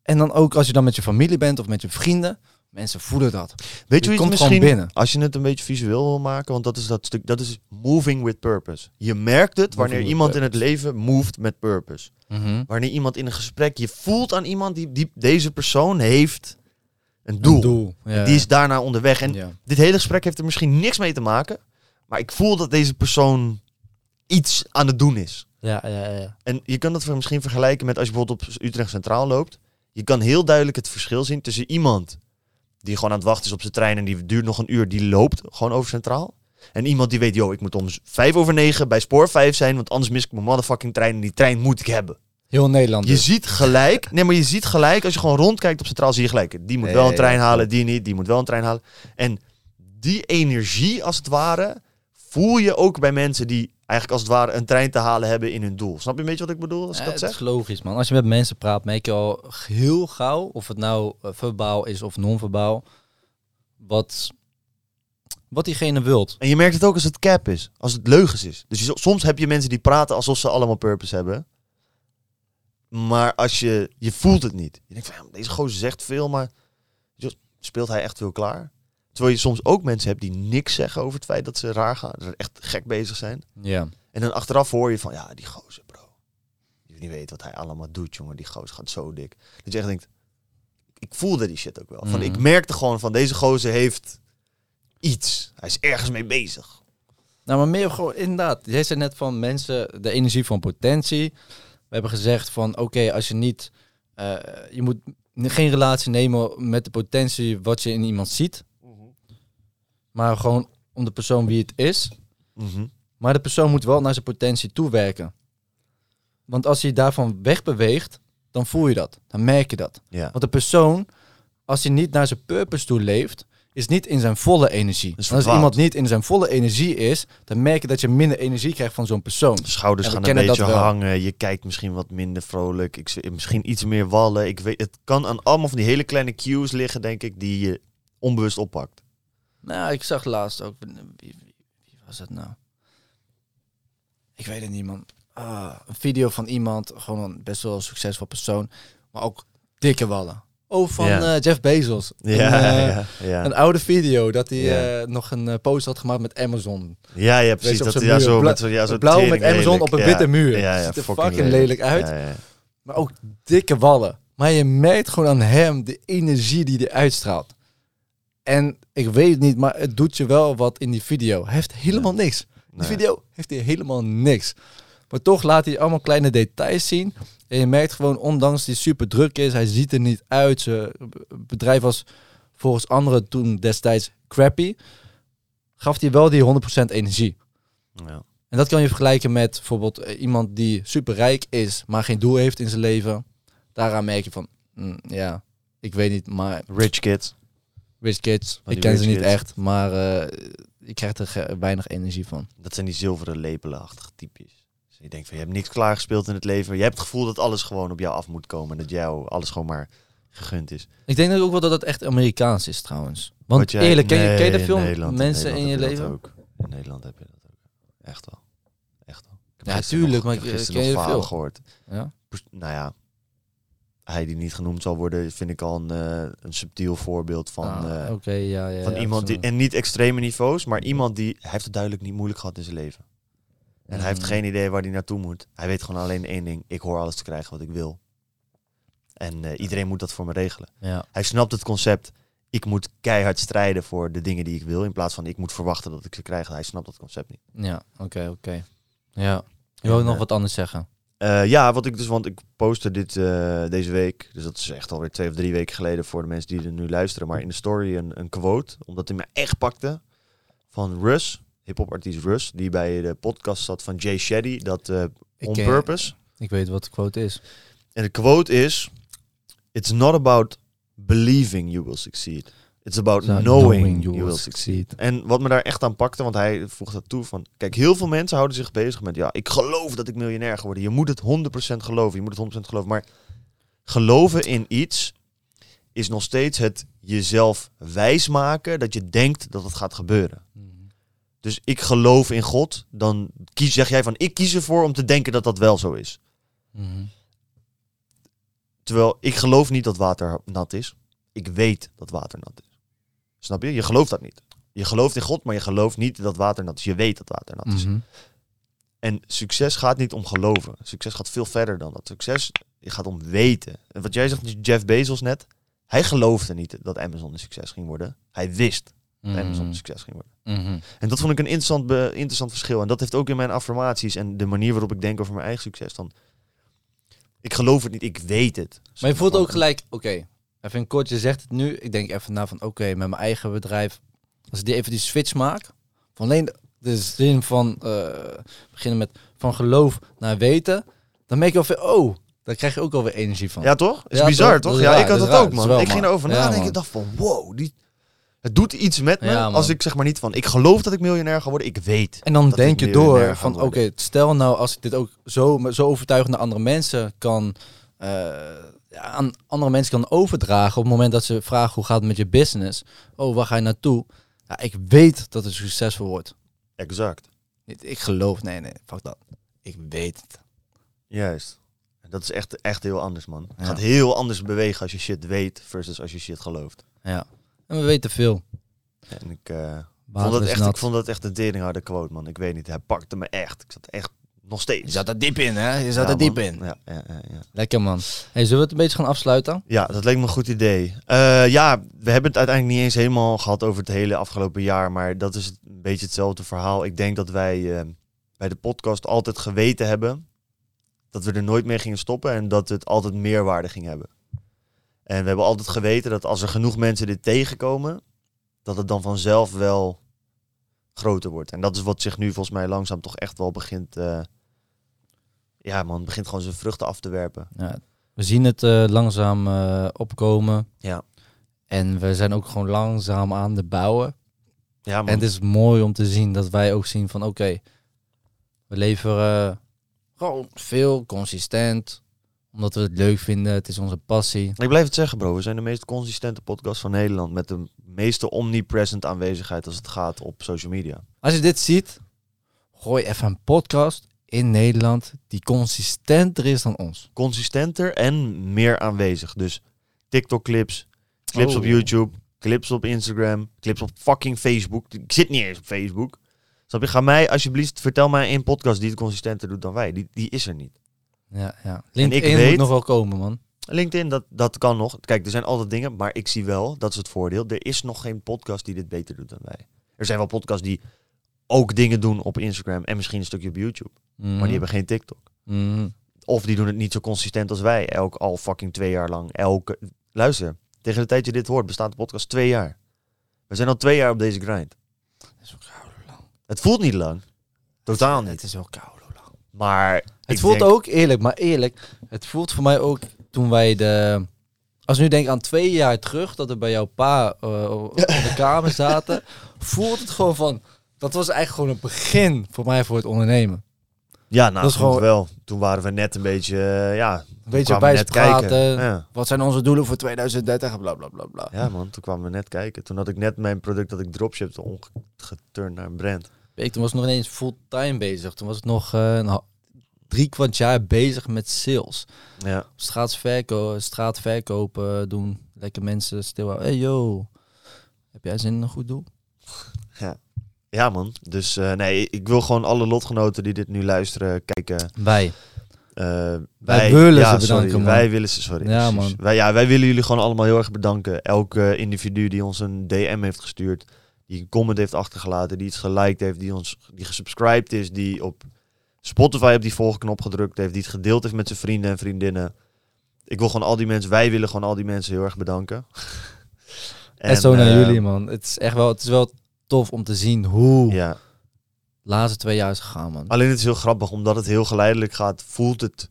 En dan ook als je dan met je familie bent of met je vrienden, mensen voelen dat. Weet Je je hoe je het komt gewoon misschien, binnen. als je het een beetje visueel wil maken, want dat is dat stuk, dat is moving with purpose. Je merkt het wanneer iemand in het leven moved met purpose. Wanneer iemand in een gesprek, je voelt aan iemand die, die deze persoon heeft een doel. Een doel. Ja. Die is daarna onderweg. En ja. dit hele gesprek heeft er misschien niks mee te maken, maar ik voel dat deze persoon iets aan het doen is. Ja, ja, ja. En je kan dat misschien vergelijken met als je bijvoorbeeld op Utrecht Centraal loopt. Je kan heel duidelijk het verschil zien tussen iemand die gewoon aan het wachten is op zijn trein en die duurt nog een uur, die loopt gewoon over centraal. En iemand die weet, yo, ik moet om vijf over negen bij spoor 5 zijn, want anders mis ik mijn motherfucking trein en die trein moet ik hebben. Heel Nederland. Je dus. ziet gelijk, nee, maar je ziet gelijk, als je gewoon rondkijkt op centraal, zie je gelijk. Die moet Nee, wel een trein ja, halen, die niet, die moet wel een trein halen. En die energie, als het ware, voel je ook bij mensen die eigenlijk als het ware een trein te halen hebben in hun doel. Snap je een beetje wat ik bedoel als ik Ja, dat het zeg? is logisch, man. Als je met mensen praat, merk je al heel gauw, of het nou eh, verbaal is of non-verbaal, wat, wat diegene wilt. En je merkt het ook als het cap is, als het leugens is. Dus je, soms heb je mensen die praten alsof ze allemaal purpose hebben. Maar als je, je voelt het niet. Je denkt van, ja, deze gozer zegt veel, maar speelt hij echt veel klaar? Terwijl je soms ook mensen hebt die niks zeggen over het feit dat ze raar gaan. Dat ze echt gek bezig zijn. Ja. En dan achteraf hoor je van, ja, die gozer, bro. Je niet weet wat hij allemaal doet, jongen. Die gozer gaat zo dik. Dat je echt denkt, ik voelde die shit ook wel. Van, Mhm. Ik merkte gewoon van, deze gozer heeft iets. Hij is ergens mee bezig. Nou, maar meer gewoon inderdaad. Jij zei net van mensen, de energie van potentie. We hebben gezegd van, oké, als je niet, eh, je moet geen relatie nemen met de potentie wat je in iemand ziet, maar gewoon om de persoon wie het is. Mhm. Maar de persoon moet wel naar zijn potentie toewerken. Want als hij daarvan wegbeweegt, dan voel je dat. Dan merk je dat. Ja. Want de persoon, als hij niet naar zijn purpose toe leeft, is niet in zijn volle energie. En als iemand niet in zijn volle energie is, dan merk je dat je minder energie krijgt van zo'n persoon. De schouders gaan een beetje hangen. Je kijkt misschien wat minder vrolijk. Ik, misschien iets meer wallen. Ik weet, het kan aan allemaal van die hele kleine cues liggen, denk ik, die je onbewust oppakt. Nou, ik zag laatst ook. Wie, wie, wie was het nou? Ik weet het niet, man. Ah, een video van iemand, gewoon een best wel succesvol persoon, maar ook dikke wallen. Oh, van eh, Jeff Bezos. Ja, Een, eh, ja, ja. Een oude video dat hij eh, nog een post had gemaakt met Amazon. ja, ja, precies. Dat, muur. zo, met zo, ja, zo Blauw met Amazon lelijk. op een Ja, witte muur. Ja, ja, Ziet er fucking lelijk uit. Ja, ja. Maar ook dikke wallen. Maar je merkt gewoon aan hem de energie die hij uitstraalt. En ik weet het niet, maar het doet je wel wat in die video. Hij heeft helemaal niks. Die Nee. video heeft hij helemaal niks. Maar toch laat hij allemaal kleine details zien. En je merkt gewoon, ondanks die super druk is, hij ziet er niet uit. Zijn bedrijf was volgens anderen toen destijds crappy. Gaf hij wel die 100% energie. Ja. En dat kan je vergelijken met bijvoorbeeld eh, iemand die super rijk is, maar geen doel heeft in zijn leven. Daaraan merk je van, mm, ja, ik weet niet, maar Rich kids. Kids, ik ken ze niet echt, maar eh ik krijg er weinig energie van. Dat zijn die zilveren lepelenachtige types. Dus je denkt van, je hebt niks klaargespeeld in het leven. Je hebt het gevoel dat alles gewoon op jou af moet komen. En dat jou alles gewoon maar gegund is. Ik denk ook wel dat het echt Amerikaans is trouwens. Want jij- eerlijk, ken je, ken je Nee, de film Nederland- Mensen in, je dat leven? ook. In Nederland heb je dat ook. Echt wel. Echt wel. Ja, tuurlijk, nog- maar ik heb ik- ken je veel? gehoord. Ja? Nou ja, hij die niet genoemd zal worden, vind ik al een, eh, een subtiel voorbeeld van, Ah, eh, Oké, ja, ja. van ja, iemand die, en niet extreme niveaus, maar iemand die, hij heeft het duidelijk niet moeilijk gehad in zijn leven. En hij heeft Mm. geen idee waar hij naartoe moet. Hij weet gewoon alleen één ding, ik hoor alles te krijgen wat ik wil. En eh, iedereen moet dat voor me regelen. Ja, Hij snapt het concept, ik moet keihard strijden voor de dingen die ik wil, in plaats van ik moet verwachten dat ik ze krijg. Hij snapt dat concept niet. ja, oké, oké. Ja. Je wil nog wat anders zeggen? Eh, ja, wat ik dus, want ik postte dit eh, deze week, dus dat is echt alweer twee of drie weken geleden voor de mensen die er nu luisteren, maar in de story een, een quote, omdat hij me echt pakte, van Russ, hip-hop artiest Russ, die bij de podcast zat van Jay Shetty, dat eh, On Purpose. Ik weet wat de quote is. En de quote is, it's not about believing you will succeed, it's about knowing, you, will succeed. En wat me daar echt aan pakte, want hij voegt dat toe van... Kijk, heel veel mensen houden zich bezig met... Ja, ik geloof dat ik miljonair ga worden. Je moet het 100% geloven. Je moet het 100% geloven. Maar geloven in iets is nog steeds het jezelf wijsmaken dat je denkt dat het gaat gebeuren. Mhm. Dus ik geloof in God. Dan kies, zeg jij van, ik kies ervoor om te denken dat dat wel zo is. Mhm. Terwijl ik geloof niet dat water nat is. Ik weet dat water nat is. Snap je? Je gelooft dat niet. Je gelooft in God, maar je gelooft niet dat water nat is. Je weet dat water nat is. Mhm. En succes gaat niet om geloven. Succes gaat veel verder dan dat. Succes gaat om weten. En wat jij zegt, Jeff Bezos net. Hij geloofde niet dat Amazon een succes ging worden. Hij wist dat Amazon een Mhm. succes ging worden. Mhm. En dat vond ik een interessant, interessant verschil. En dat heeft ook in mijn affirmaties en de manier waarop ik denk over mijn eigen succes. Dan Ik geloof het niet, ik weet het. Maar je voelt ook gelijk, oké, even een kort, je zegt het nu. Ik denk even na van, oké, met mijn eigen bedrijf. Als ik die even die switch maak. Van alleen de- zin van, eh, beginnen met van geloof naar weten. Dan merk je wel veel, oh, daar krijg je ook alweer energie van. Ja, toch? Is Ja, bizar, toch? toch? Dat is Ja, raar, ik had dat raar. ook, man. wel, ik ging erover Ja, nadenken. man. Ik dacht van, wow, die... het doet iets met me. Ja, als ik zeg maar niet van, ik geloof dat ik miljonair ga worden. Ik weet. En dan denk je door van, oké, stel nou als ik dit ook zo, maar zo overtuigend naar andere mensen kan, eh, ja, aan andere mensen kan overdragen op het moment dat ze vragen hoe gaat het met je business. Oh, waar ga je naartoe? Ja, ik weet dat het succesvol wordt. Exact. Ik geloof, nee, nee, fuck dat. Ik weet het. Juist. Dat is echt, echt heel anders, man. Het Ja. gaat heel anders bewegen als je shit weet versus als je shit gelooft. Ja. En we weten veel. En ik, eh, vond, dat echt, nat. ik vond dat echt een teringharde quote, man. Ik weet niet, hij pakte me echt. Ik zat echt nog steeds. Je zat er diep in, hè? Je zat Ja, er diep man. in. Ja, ja, ja, ja. Lekker, man. Hey, zullen we het een beetje gaan afsluiten? Ja, dat leek me een goed idee. Eh, ja, we hebben het uiteindelijk niet eens helemaal gehad over het hele afgelopen jaar. Maar dat is een beetje hetzelfde verhaal. Ik denk dat wij eh, bij de podcast altijd geweten hebben dat we er nooit mee gingen stoppen en dat het altijd meerwaarde ging hebben. En we hebben altijd geweten dat als er genoeg mensen dit tegenkomen, dat het dan vanzelf wel groter wordt. En dat is wat zich nu volgens mij langzaam toch echt wel begint. eh, ja, man, het begint gewoon zijn vruchten af te werpen. Ja, we zien het eh, langzaam eh, opkomen. Ja. En we zijn ook gewoon langzaam aan het bouwen. Ja, man. En het is mooi om te zien dat wij ook zien van oké, we leveren gewoon veel, consistent. Omdat we het leuk vinden, het is onze passie. Ik blijf het zeggen, bro. We zijn de meest consistente podcast van Nederland. Met de meeste omnipresent aanwezigheid als het gaat op social media. Als je dit ziet, gooi even een podcast in Nederland die consistenter is dan ons. Consistenter en meer aanwezig. Dus TikTok-clips, clips Oh. op YouTube, clips op Instagram, clips op fucking Facebook. Ik zit niet eens op Facebook. Snap je? Ga mij alsjeblieft, vertel mij één podcast die het consistenter doet dan wij. Die, die is er niet. Ja, ja. ik LinkedIn weet- moet nog wel komen, man. LinkedIn, dat, dat kan nog. Kijk, er zijn altijd dingen, maar ik zie wel, dat is het voordeel. Er is nog geen podcast die dit beter doet dan wij. Er zijn wel podcasts die ook dingen doen op Instagram en misschien een stukje op YouTube. Maar die hebben geen TikTok. Mhm. Of die doen het niet zo consistent als wij. Elk al fucking twee jaar lang. Elke. Luister, tegen de tijd je dit hoort, bestaat de podcast twee jaar. We zijn al twee jaar op deze grind. Dat is ook lang. Het voelt niet lang. Totaal Het niet. is wel koud, lang. Maar. Het voelt denk- ook eerlijk, maar eerlijk. Het voelt voor mij ook toen wij de. Als ik nu denk aan twee jaar terug dat we bij jouw pa eh, op de kamer zaten, voelt het gewoon van. Dat was eigenlijk gewoon het begin voor mij voor het ondernemen. Ja, nou, dat is gewoon- wel. Toen waren we net een beetje. eh, ja. Een beetje bij net kijken. Ja. Wat zijn onze doelen voor 2030? Bla bla bla bla. ja, man. Toen kwamen we net kijken. Toen had ik net mijn product dat ik dropshipte omgeturnd naar een brand. Weet, toen was ik nog ineens fulltime bezig. Toen was ik nog eh, een drie kwart jaar bezig met sales. Ja. Straatverko straatverkopen doen. Lekker mensen stil. houden. Hey yo, heb jij zin in een goed doel? Ja, man. Dus eh, nee, ik wil gewoon alle lotgenoten die dit nu luisteren, kijken. Wij. Eh, Wij willen ja, ze sorry, bedanken. Wij willen ze, sorry. Ja, man. Wij, ja, wij willen jullie gewoon allemaal heel erg bedanken. Elke individu die ons een DM heeft gestuurd, die een comment heeft achtergelaten, die iets geliked heeft, die ons die gesubscribed is, die op Spotify op die volgknop gedrukt heeft, die het gedeeld heeft met zijn vrienden en vriendinnen. Ik wil gewoon al die mensen, wij willen gewoon al die mensen heel erg bedanken. En, zo naar eh, jullie, man. Het is echt wel, het is wel tof om te zien hoe Ja, de laatste twee jaar is gegaan, man. Alleen het is heel grappig, omdat het heel geleidelijk gaat, voelt het...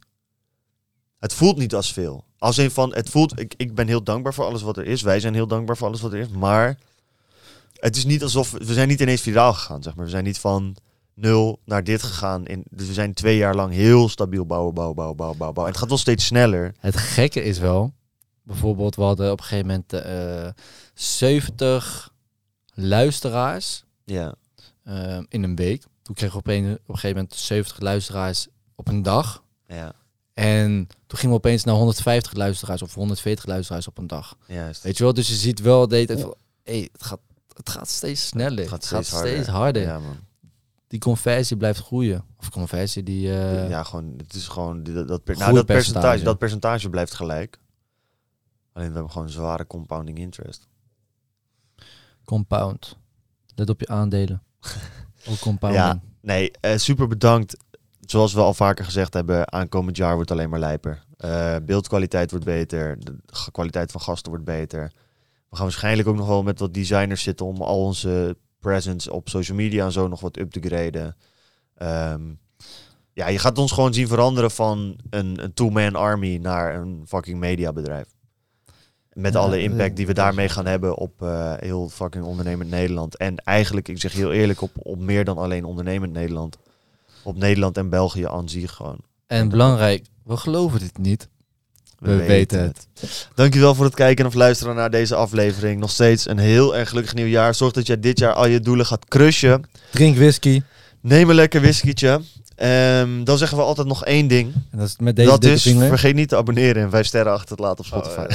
Het voelt niet als veel. Als een van, het voelt, ik, ik ben heel dankbaar voor alles wat er is. Wij zijn heel dankbaar voor alles wat er is. Maar het is niet alsof, we zijn niet ineens viraal gegaan, zeg maar. We zijn niet van nul naar dit gegaan. In, dus we zijn twee jaar lang heel stabiel bouwen, bouwen, bouwen, bouwen, bouwen. En het gaat wel steeds sneller. Het gekke is wel, bijvoorbeeld, we hadden op een gegeven moment eh 70 luisteraars Ja, eh, in een week. Toen kregen we op een, op een gegeven moment 70 luisteraars op een dag. ja, En toen gingen we opeens naar 150 luisteraars of 140 luisteraars op een dag. juist. Weet je wel? Dus je ziet wel van, hey, het, gaat, het gaat steeds sneller. Het Het gaat gaat, steeds steeds, harder. Ja, man. Die conversie blijft groeien. Of conversie die... eh, ja, gewoon, het is gewoon, dat, dat, per- nou, dat, percentage, dat percentage blijft gelijk. Alleen we hebben gewoon zware compounding interest. Compound. Let op je aandelen. Ook compounding. Ja. Nee, eh, super bedankt zoals we al vaker gezegd hebben, aankomend jaar wordt alleen maar lijper. Eh, beeldkwaliteit wordt beter, de kwaliteit van gasten wordt beter. We gaan waarschijnlijk ook nog wel met wat designers zitten om al onze presence op social media en zo nog wat up te graden. Ehm, ja, je gaat ons gewoon zien veranderen van een, een two-man army naar een fucking mediabedrijf. Met Ja, alle impact die we daarmee gaan hebben op eh, heel fucking ondernemend Nederland. En eigenlijk, ik zeg heel eerlijk, op, op meer dan alleen ondernemend Nederland. Op Nederland en België aan zich gewoon. En belangrijk, we geloven dit niet. We weten het. Dankjewel voor het kijken of luisteren naar deze aflevering. Nog steeds een heel erg gelukkig nieuwjaar. Zorg dat jij dit jaar al je doelen gaat crushen. Drink whisky. Neem een lekker whiskietje. Ehm, dan zeggen we altijd nog één ding. En dat is met deze dat is, vinger. vergeet niet te abonneren en vijf sterren achter te laten op Spotify.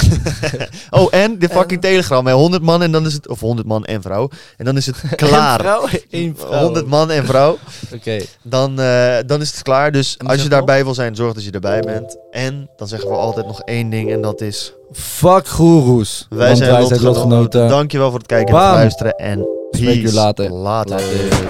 Oh, Oh, en de fucking Telegram. Hè. 100 man en dan is het... Of 100 man en vrouw. En dan is het klaar. Vrouw, vrouw. 100 man en vrouw. Oké. Dan, eh, dan is het klaar. Dus als je daarbij wil zijn, zorg dat je erbij bent. En dan zeggen we altijd nog één ding en dat is... Fuck goeroes. Wij zijn wij lotgenoten. lotgenoten. Dankjewel voor het kijken en het luisteren. En Spreek je peace. later. later. Later.